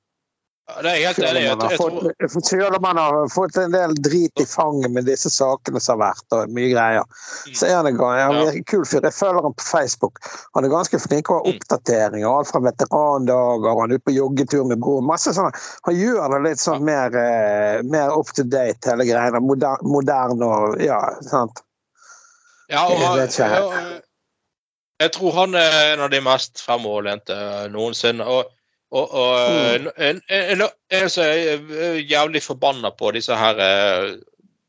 S2: Det er helt enig Jeg, tror-
S3: Selv om han har fått en del drit i fanget med disse sakene som har vært, og mye greier, så er han en han er en kul fyr. Jeg følger han på Facebook. Han er ganske flink til å ha
S2: Mm.
S3: oppdateringer. Alt fra veterandager, han er ute på joggetur med broren. Masse sånne. Han gjør det litt sånn mer, eh, mer up to date, hele greiene. Moderne modern og Ja, sant.
S2: ja, og,
S3: Jeg vet ikke helt.
S2: jeg, jeg tror han er en av de mest fremoverlente noensinne. Og, og, og
S3: Mm.
S2: en, en, jeg er jævlig forbanna på disse her eh,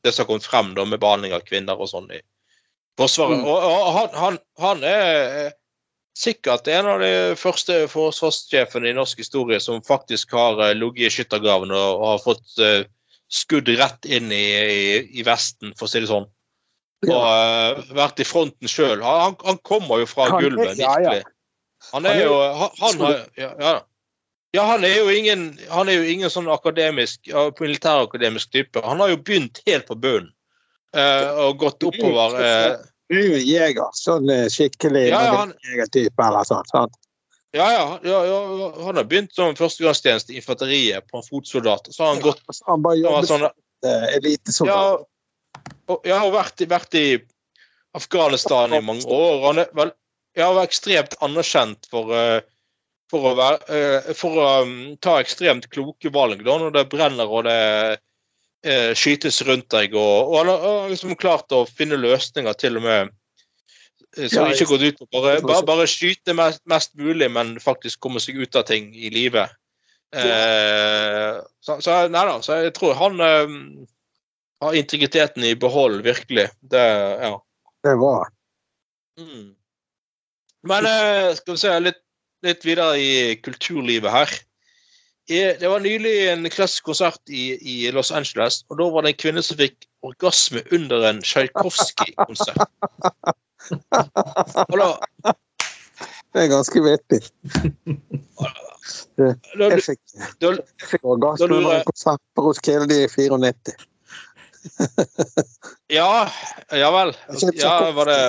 S2: Det som har kommet frem da med behandling av kvinner og sånn i Forsvaret.
S3: Mm.
S2: Og, og han, han, han er sikkert en av de første forsvarssjefene i norsk historie som faktisk har eh, ligget i skyttergraven og, og har fått eh, skudd rett inn i, i, i Vesten, for å si det sånn. Og
S3: Ja.
S2: eh, vært i fronten sjøl. Han, han kommer jo fra
S3: er-
S2: gulvet,
S3: ja, ja.
S2: Han er
S3: er-
S2: jo han, han har, ja, ja. Ja, han er jo ingen Han er jo ingen sånn akademisk ja, militærakademisk type. Han har jo begynt helt på bunnen eh, og gått oppover. eh,
S3: Du er jo en jeger. Sånn eh, skikkelig
S2: Ja, ja, han-
S3: jegertype eller sånn. sant?
S2: ja, ja, ja, ja, han har begynt som førstegangstjeneste i infanteriet på en fotsoldat. Så har han gått
S3: Han bare jobbet
S2: sånn,
S3: som eh, elitesoldat.
S2: Ja, og jeg har vært, vært i Afghanistan i mange år. og Han er vel, har vært ekstremt anerkjent for, eh, for å, være, eh, for å um, ta ekstremt kloke valg da, når det brenner og det eh, skytes rundt deg. Og, og han har- liksom klart å finne løsninger til og med eh, som ikke går ut på bare, bare, bare skyte mest, mest mulig, men faktisk komme seg ut av ting i livet. Eh, så, så, nei da, så jeg tror han eh, har integriteten i behold, virkelig. Det, ja.
S3: Det var
S2: Mm. Men eh, skal vi se litt, litt videre i kulturlivet her. Det var nylig en klassisk konsert i, i Los Angeles, og da var det en kvinne som fikk orgasme under en Tsjajkovskij-konsert.
S3: Det er ganske vittig. Jeg fikk orgasme under en konsert på Roskilde i 94.
S2: Ja, ja vel. Ja, var det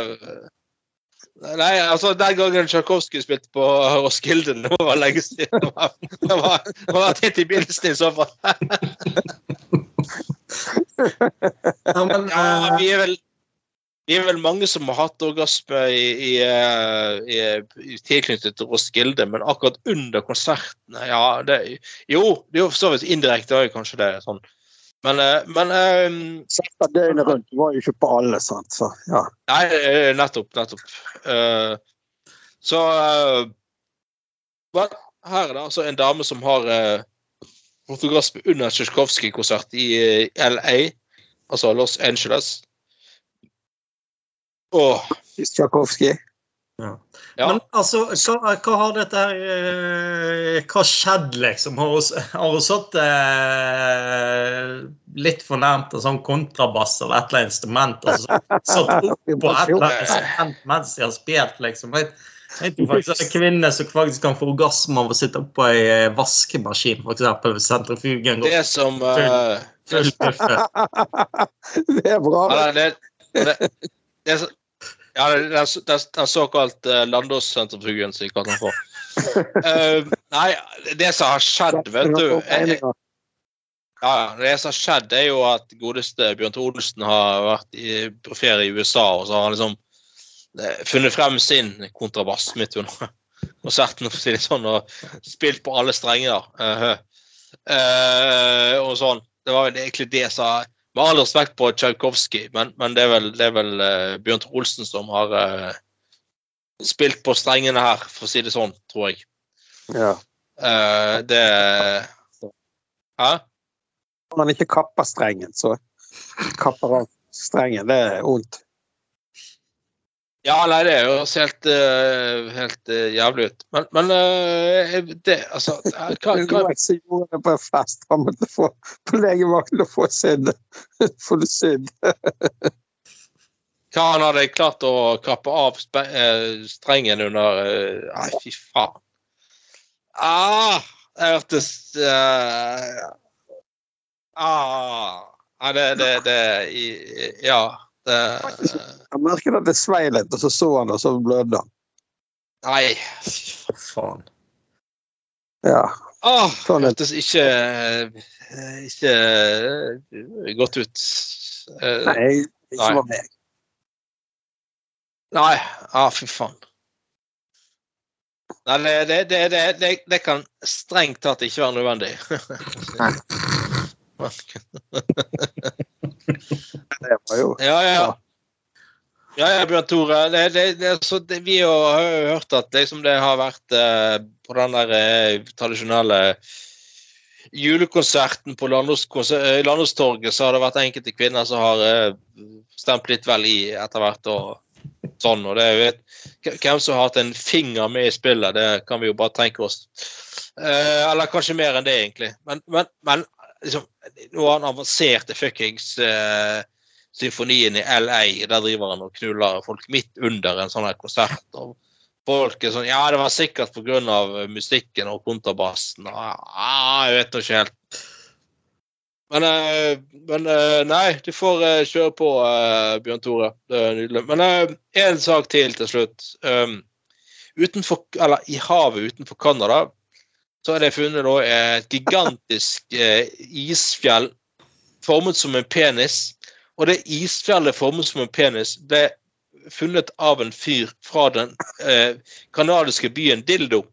S2: Nei, altså den gangen Tsjajkovskij spilte på Roskilde, det være lenge siden. Det var, det var, var vært i begynnelsen i så fall.
S4: Ja, eh,
S2: vi er vel vi er vel mange som har hatt orgasme i, i, eh, i, i tilknyttet til Roskilde, men akkurat under konsertene Ja, det, jo, det er jo for så vidt indirekte òg, kanskje det. sånn. Men, eh, men um,
S3: Sette døgnet rundt. Var jo ikke på alle, sant. Så, ja.
S2: Nei, nettopp. Nettopp. Uh, så uh, Her er det altså en dame som har uh, fotograf under Tsjajkovskij-konsert i uh, LA, altså Los Angeles. Åh,
S3: Tsjajkovskij.
S2: Ja.
S4: Men altså, hva, hva har dette her eh, Hva skjedd, liksom? Har hun, satt eh, litt fornærmet en sånn kontrabass eller et eller annet instrument og så, satt opp på et eller annet instrument mens de har spilt, liksom? Jeg, jeg tror faktisk det er kvinner som faktisk kan få orgasme av å sitte oppå ei eh, vaskemaskin, f.eks. hvis sentrifugen går
S2: Det som eh,
S4: full buffe.
S3: Det er bra.
S2: Ja, det, det, det, er så- ja, det, det, er det, den såkalt uh, Landås-sentrifugen, som vi kaller den for. uh, nei, det som har skjedd, vet du eh, Ja, det som har skjedd, er jo at godeste Bjørn Tore Olsen har vært i, på ferie i USA, og så har han liksom uh, funnet frem sin kontrabass midt under konserten, for å si det sånn, og spilt på alle strenger. Uh, uh, og sånn. Det var vel egentlig det som Med all respekt på Tsjajkovskij, men, men det er vel, det er vel uh, Bjørn Tore Olsen som har uh, spilt på strengene her, for å si det sånn, tror jeg.
S3: Ja.
S2: Uh, det Hæ?
S3: Når man ikke kapper strengen, så kapper han strengen. Det er vondt.
S2: Ja, nei, det høres helt, eh, helt eh, jævlig ut. Men, men eh, det Altså hva, hva,
S3: Jeg så gjorde det på en fest. Han måtte få på legevakten og få sydd. Få det sydd.
S2: hva han hadde klart å kappe av strengen under Nei, fy faen. Ah, det hørtes uh, Ah. Nei, det, det, det i- Ja.
S3: Jeg merket at det svei litt, og så så han det, og så blødde han.
S2: nei.
S4: For faen.
S3: Ja.
S2: Ah,
S3: Sånn
S2: det hørtes ikke eh, Ikke eh, godt ut. Eh,
S3: Nei, ikke var meg.
S2: Nei, ah, fy faen. Nei, det, det, det, det, det, det kan strengt tatt ikke være nødvendig.
S3: Det var jo
S2: ja, ja. Ja, ja, Bjørn Tore. Det, det, det, vi har jo hørt at liksom det har vært eh, på den der eh, tradisjonelle julekonserten på eh, Landåstorget, så har det vært enkelte kvinner som har eh, stemt litt vel i etter hvert. og sånn, og det vet, Hvem som har hatt en finger med i spillet, det kan vi jo bare tenke oss. Eh, eller kanskje mer enn det, egentlig. Men, men, men liksom, nå har han avansert til fuckings uh, symfonien i LA. Der driver han og knuller folk midt under en sånn her konsert. og Folk er sånn Ja, det var sikkert pga. musikken og kontrabassen. og, Ah, jeg vet ikke helt. Men, eh, men eh, nei, du får kjøre på, Bjørn Tore. Det er nydelig. Men én sak til til slutt. Um, utenfor, eller I havet utenfor Canada så er det funnet da et gigantisk eh, isfjell formet som en penis. Og det isfjellet formet som en penis ble funnet av en fyr fra den eh, kanadiske byen Dildo.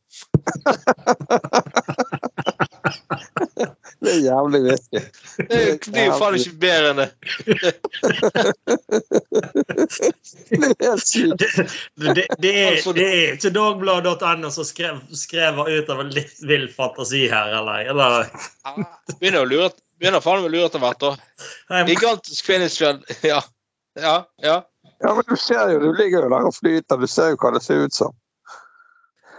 S3: Det er jævlig vittig.
S2: Det blir jo faen ikke bedre enn det.
S3: Det er helt sykt.
S4: Det, det, det, er,
S2: Altså,
S4: det er ikke dagbladet.no som skrev, skrev ut av en litt vill fantasi her, eller? eller
S2: Begynner å lure Begynner faen meg å lure etter hvert, da. Gigantisk penisfjell. Ja. Ja. Ja.
S3: Ja, men du ser jo, du ligger jo der og flyter. Du ser jo hva det ser ut som.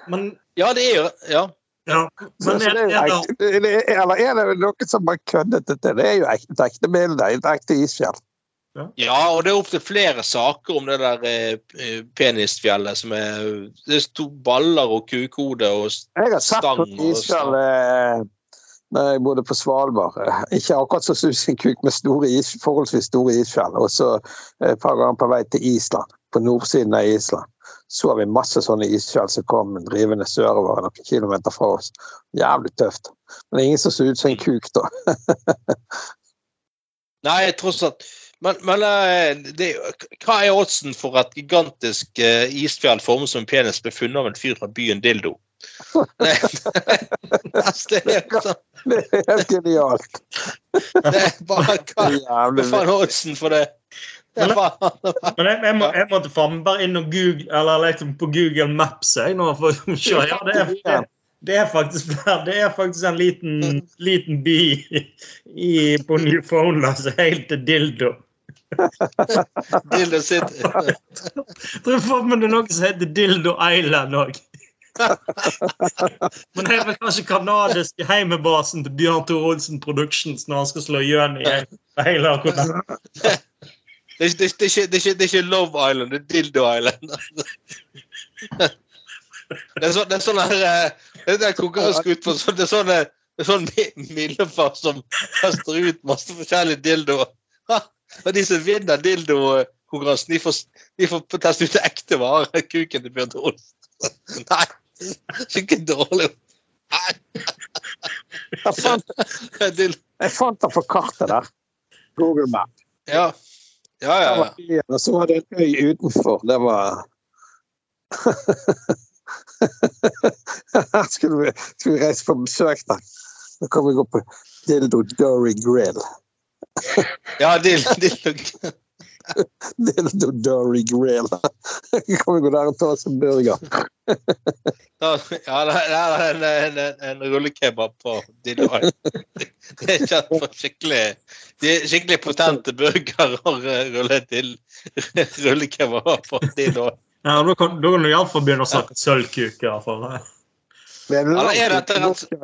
S4: men,
S2: ja, det er jo Ja.
S4: Ja, men
S3: så
S4: er,
S3: det er jo
S4: er det,
S3: er, eller er det noe som har køddet det til? Det er jo et ekte bilde. Et ekte isfjell.
S2: Ja, og det er opptil flere saker om det der eh, penisfjellet som er Det sto baller og kukhode og
S3: Jeg har sett
S2: Stang
S3: på
S2: et
S3: isfjell eh, da jeg bodde på Svalbard. Eh, Ikke akkurat så susenkuk med store is, forholdsvis store isfjell. Og så eh, et par ganger på vei til Island, på nordsiden av Island. Så vi masse sånne isfjell som kom drivende sørover noen kilometer fra oss. Jævlig tøft. Men det er ingen som ser ut som en kuk, da.
S2: Nei, tross alt. Men, men eh, det, hva er oddsen for at gigantisk eh, isfjell formet som en penis ble funnet av en fyr fra byen Dildo? Det, altså, det er sånn
S3: Det er helt genialt.
S2: Det er bare hva, hva faen er oddsen for det? Er
S4: Men jeg, jeg, må, jeg måtte bare inn og google, eller liksom på Google Maps jeg, nå for å se. Ja, det er, det, det er faktisk det er faktisk en liten, liten by i, på Newfoundland som heter Dildo.
S2: Dildo City.
S4: Jeg tror faen meg det er noe som heter Dildo Island òg. Men det er vel kanskje kanadiske heimebasen til Bjørn Tor Olsen Productions når han skal slå gjøn i hele
S2: er, er, ikke- det, er ikke, det er ikke Love Island, det er Dildo Island. Det er sånn, det er sånn her eh, Det er konkurranse ut på. sånn- Det er sånn, eh, det er sånn mi- Mildefar som kaster ut masse forskjellige dildoer. Og de som vinner dildokonkurransen, de får, de får teste ut ekte varer. Kuken til Bjørn Olsen. Nei, skikkelig dårlig. Nei,
S3: Jeg fant, jeg fant det på kartet der. Google Map.
S2: Ja. Ja, ja, ja.
S3: og så var det en øy utenfor. Det var Her skulle vi, skulle vi reise på besøk da. Da kom vi gå på Dildo Dory Grill.
S2: ja Dildo dildo.
S3: Dildo Dory Grill. kan vi gå der og ta oss en burger?
S2: Ja, det er en, en, en, en rullekebab på Island. Det er kjent for skikkelig De er skikkelig potente burger og rulle til rullekebab på Dildo.
S4: Ja, da kan, da kan du iallfall begynne å snakke sølvkuk. i.
S3: Det er, langt
S2: rett-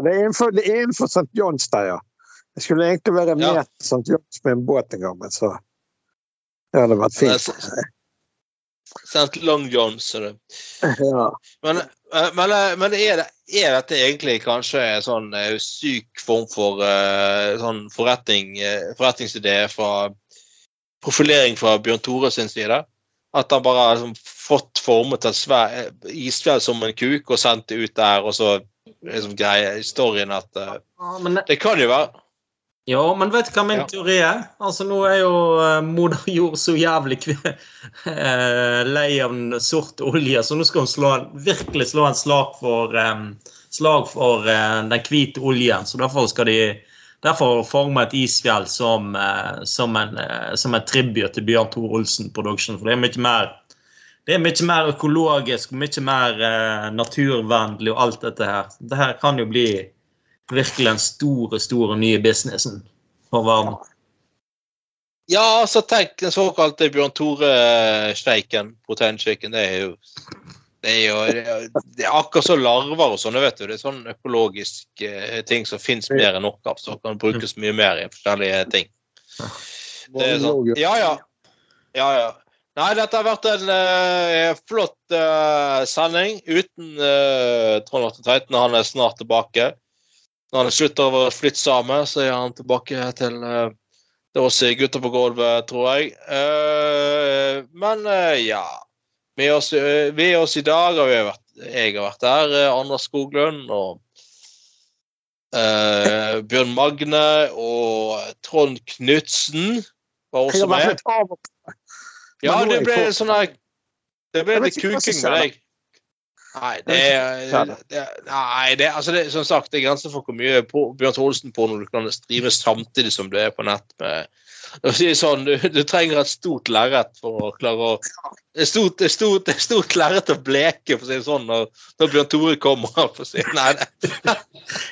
S3: det innenfor, det er innenfor St. Johns der, ja. Jeg skulle egentlig være med
S2: Ja.
S3: til St. Johns med en båt en gang, men så Det hadde vært fint.
S2: Sendt Long John, ser du.
S3: Ja.
S2: Men, eh, men, eh, men er, det, er dette egentlig kanskje en sånn eh, syk form for sånn forretning, forretningsidé fra profilering fra Bjørn Tore sin side? At han bare har liksom fått formet et svær isfjell som en kuk og sendt det ut der, og så liksom greier historien at
S4: Ja, men,
S2: Det kan jo være
S4: ja, men vet du hva min
S2: Ja.
S4: teori er? Altså, Nå er jo uh, moder jord så jævlig eh, lei av den sorte olje, så nå skal hun slå virkelig slå en slag for, um, slag for uh, den hvite oljen. Så derfor skal de derfor forme et isfjell som, som, en, som en tribut til Bjørn Tor Olsen Production. For det er mye mer det er mye mer økologisk, mye mer naturvennlig og alt dette her. Det her kan jo bli virkelig den store, store nye businessen for verden.
S2: Ja, altså tenk den såkalte Bjørn Tore-steiken, proteinshaken. Det er jo det er jo det er, akkurat så larver og sånne, vet du. Det er sånn økologisk eh, ting som fins mer enn nok av, som kan brukes mye mer i forskjellige ting. Det er sånn. Ja, ja. ja, ja. Nei, dette har vært en eh, flott eh, sending uten uh, Trond Atte Tveiten. Han er snart tilbake. Når han slutter å flytte sammen, så er han tilbake til det å oss gutter på gulvet, tror jeg. Eh, men eh, ja. Med oss, eh, ved oss i dag har vi vært, jeg har vært der, eh, Anders Skoglund og eh, Bjørn Magne og Trond Knutsen var også med. Ja,
S3: er
S2: det ble sånn Det ble litt kuking med deg. Nei, det er, det, nei, det, altså det, som sagt, det er grenser for hvor mye på, Bjørn Thoresen på når du kan drive samtidig som du er på nett. med sånn, du, du trenger et stort lerret for å klare å Et stort, stort, stort lerret å bleke, for å si det sånn, når, når Bjørn Tore kommer. For å si. Nei, det,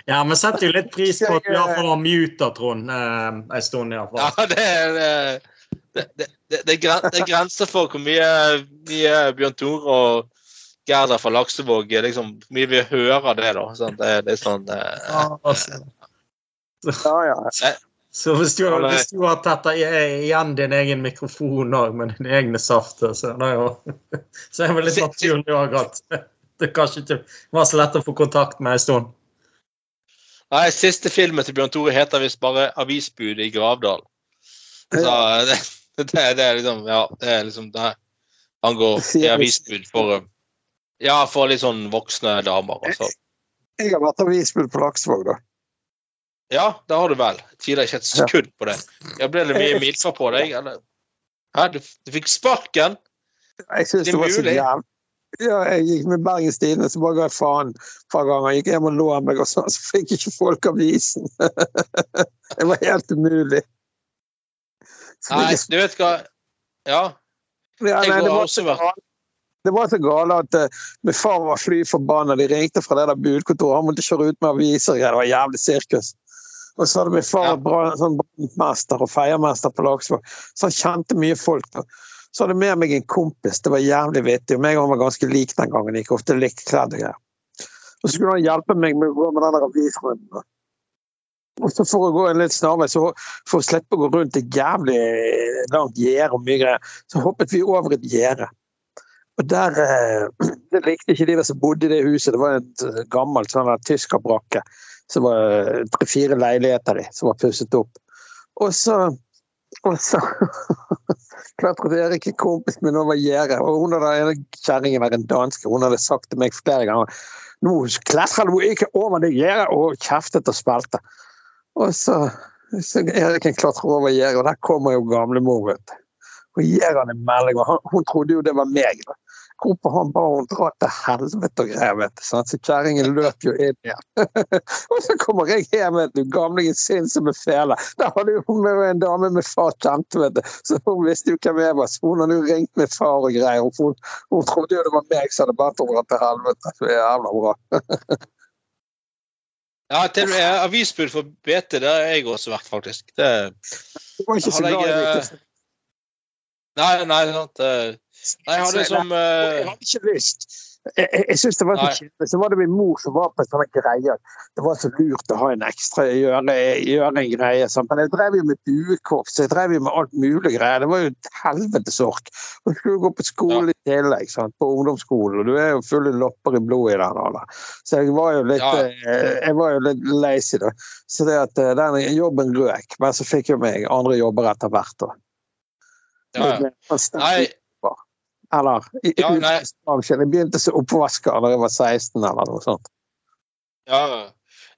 S4: Ja, vi setter jo litt pris på at du iallfall har muta Trond eh, en stund. iallfall.
S2: ja, det, det, det, det, det er grenser for hvor mye, mye Bjørn Tore og Gerda fra Laksevåg liksom, Hvor mye vi hører det, da. Sånn, det, er litt sånn eh,
S4: Ja, altså.
S3: Ja, ja.
S4: Så hvis du, hvis du har tatt igjen din egen mikrofon òg med dine egne safter, så er det jo så er det vel litt naturlig òg at det kanskje ikke var så lett å få kontakt med en stund.
S2: Nei, siste filmen til Bjørn Tore heter visst bare 'Avisbud i Gravdal'. Så det, det, det er liksom Ja, det er liksom det. Han går i avisbud for Ja, for litt sånn voksne damer. Altså.
S3: Jeg har vært avisbud på Laksvåg, da.
S2: Ja, det har du vel. Tviler ikke et sekund på det. Jeg ble det mye milfa på deg, eller? Hæ, du, du fikk sparken?
S3: Jeg syns
S2: Det
S3: det,
S2: var
S3: var så
S2: mulig.
S3: jævlig. Ja, jeg gikk med Bergens Tidende, så bare ga jeg faen et par ganger. Jeg gikk hjem og lå meg, og så, så fikk ikke folk avisen. det var helt umulig. Så
S2: Nei, du vet hva Ja.
S3: ja, nei, det,
S2: har også
S3: så
S2: vært-
S3: det var så gale at uh, min far var fly forbanna. De ringte fra det der budkontoret. Han måtte kjøre ut med aviser. Det var jævlig sirkus. Og så hadde min far
S2: Ja.
S3: sånn brannmester og feiermester på Lagsvåg, så han kjente mye folk. da. Så hadde jeg med meg en kompis, det var jævlig vittig. og meg og han var ganske lik den gangen. Gikk ofte likt kledd og greier. Og så skulle han hjelpe meg med å gå med den der avisrunden. Og så for å gå en litt snarvei, så for å slippe å gå rundt et jævlig langt gjerde og mye greier, så hoppet vi over et gjerde. Og der eh, Det likte ikke de der som bodde i det huset. Det var et eh, gammelt sånn tyskerbrakke. Som var tre-fire leiligheter i som var pusset opp. Og så og så klatret Erik, kompisen min, over gjerdet. Og hun hadde en kjerringen var en danske, hun hadde sagt til meg flere ganger nå klatrer du ikke over det gjerdet, og kjeftet og spilte. Og så, så Eriken klatrer over gjerdet, og der kommer jo gamlemor, vet du. Og en melding, og hun trodde jo det var meg. da. Hvorpå han ba hun dra til helvete og vet du. Så kjerringen løp jo inn igjen. og så kommer jeg hjem, vet du, gamlingen sin som er fele. Der hadde jo med en dame med far kjente, vet du. Så hun visste jo hvem jeg var. Så hun hadde jo ringt med far og greier. Hun, hun trodde jo det var meg som hadde bedt henne dra til helvete. Så jævla bra.
S2: Ja, til og med avisbud for BT, det har jeg også vært, faktisk. Det,
S3: Det var ikke så glad i det.
S2: nei, nei, sant. Nei, jeg hadde som
S3: Jeg
S2: eh,
S3: hadde ikke lyst. Jeg, jeg, jeg synes det var så kjedelig. Så var det min mor som var på en sånn greie. Det var så lurt å ha en ekstra gjøre, gjøre en greie. Sånn. Men jeg drev jo med buekorps, jeg drev jo med alt mulig greier. Det var jo et helvetes ork. Og så skulle du gå på skole i tillegg, sånn, på ungdomsskolen, og du er jo full av lopper i blodet i den alderen. Så jeg var jo litt,
S2: Ja.
S3: eh, jeg var jo litt lazy da. Så det at eh, den jobben røk. Men så fikk jo meg andre jobber etter hvert. da.
S2: ja, Nei,
S3: eller i,
S2: Ja, nei.
S3: Jeg begynte som oppvasker da jeg var 16 eller noe sånt.
S2: ja.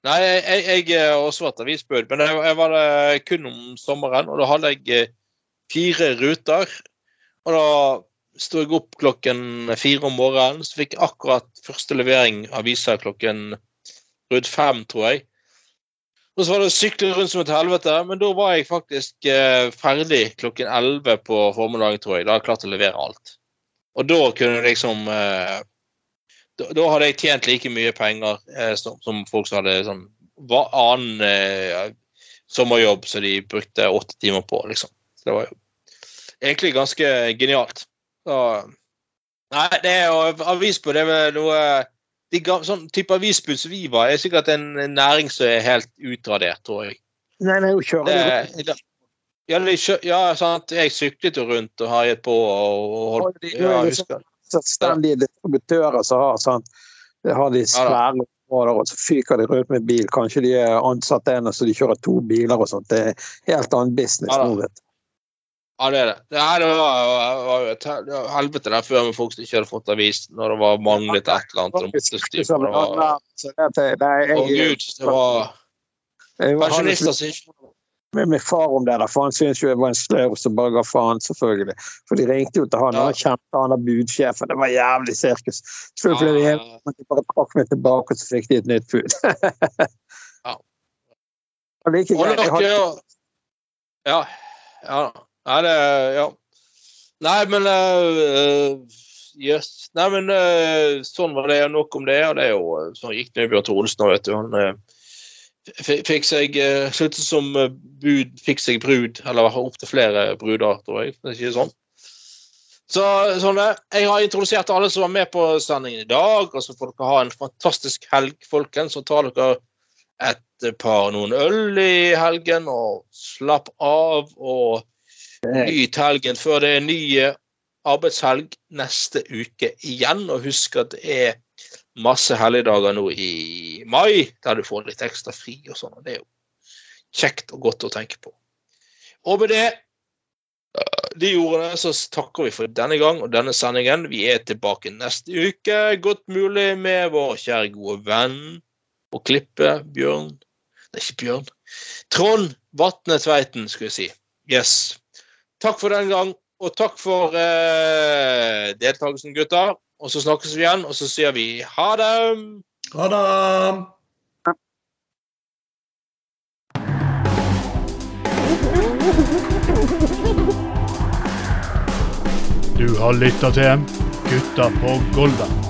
S2: Nei, jeg, jeg, jeg har også vært avisbud, men jeg, jeg var det kun om sommeren, og da hadde jeg eh, fire ruter. Og da sto jeg opp klokken fire om morgenen, så fikk jeg akkurat første levering av aviser klokken rundt fem, tror jeg. Og så var det å sykle rundt som et helvete, men da var jeg faktisk eh, ferdig klokken elleve på formiddagen, tror jeg. Da hadde jeg klart å levere alt. Og da kunne jeg liksom eh, da, da hadde jeg tjent like mye penger eh, som, som folk som hadde sånn hva, annen eh, sommerjobb som de brukte åtte timer på, liksom. Så det var jo egentlig ganske genialt. Så, nei, det er avisbud det er vel noe de, Sånn type avisbud som vi var, er sikkert en en næring som er helt utradert, tror jeg.
S3: Nei, nei, hun kjører.
S2: Det, ja, ja, sant. Jeg syklet jo rundt og harjet på og, og holdt
S3: De-
S2: ja, jeg husker.
S3: selvstendige distributører som har sånn. Det har de svære områder, og så fyker de rundt med bil. Kanskje de er ansatt en, så de kjører to biler og sånt. Det er helt annen business
S2: Ja
S3: nå, vet du.
S2: Ja, det er det. Det var, var jo et helvete der før med folk som ikke hadde fått avis når det var manglet et eller annet. å gud, det var- pensjonister som ikke
S3: med min far om det, der, for han syntes jo jeg var en sløv som bare ga faen, selvfølgelig. For de ringte jo til han, og han kjente han av budsjefen. Det var jævlig sirkus. Selvfølgelig ble de
S2: Ja.
S3: bare trakk meg tilbake, og så fikk de et nytt bud.
S2: Ja.
S3: Og like greit, jeg hadde
S2: Ja. Ja. Nei, det Ja. Nei, men uh, Yes. Nei, men uh, sånn var det. Nok om det. Og det er jo eh, sånn gikk det med Bjørn Olsen òg, vet du. Han uh, fikk seg uh, sluttet som eh, bud, fikk seg brud, eller var opptil flere bruder, tror jeg. Det er ikke sånn. Så sånn. Jeg har introdusert alle som var med på sendingen i dag, og så får dere ha en fantastisk helg, folkens. Så tar dere et par noen øl i helgen og slapp av og nyt helgen før det er ny eh, arbeidshelg neste uke igjen. Og husk at det er masse helligdager nå i mai, der du får litt ekstra fri og sånn. og Det er jo kjekt og godt å tenke på. Og med det De ordene så takker vi for denne gang og denne sendingen. Vi er tilbake neste uke, godt mulig med vår kjære gode venn og klippe Bjørn Nei, ikke Bjørn. Trond Vatne Tveiten, skulle jeg si. Yes. Takk for den gang, og takk for eh, deltakelsen, gutter. Og så snakkes vi igjen, og så sier vi ha det!
S4: Ha det!
S1: Du har lytta til Gutta på Golda.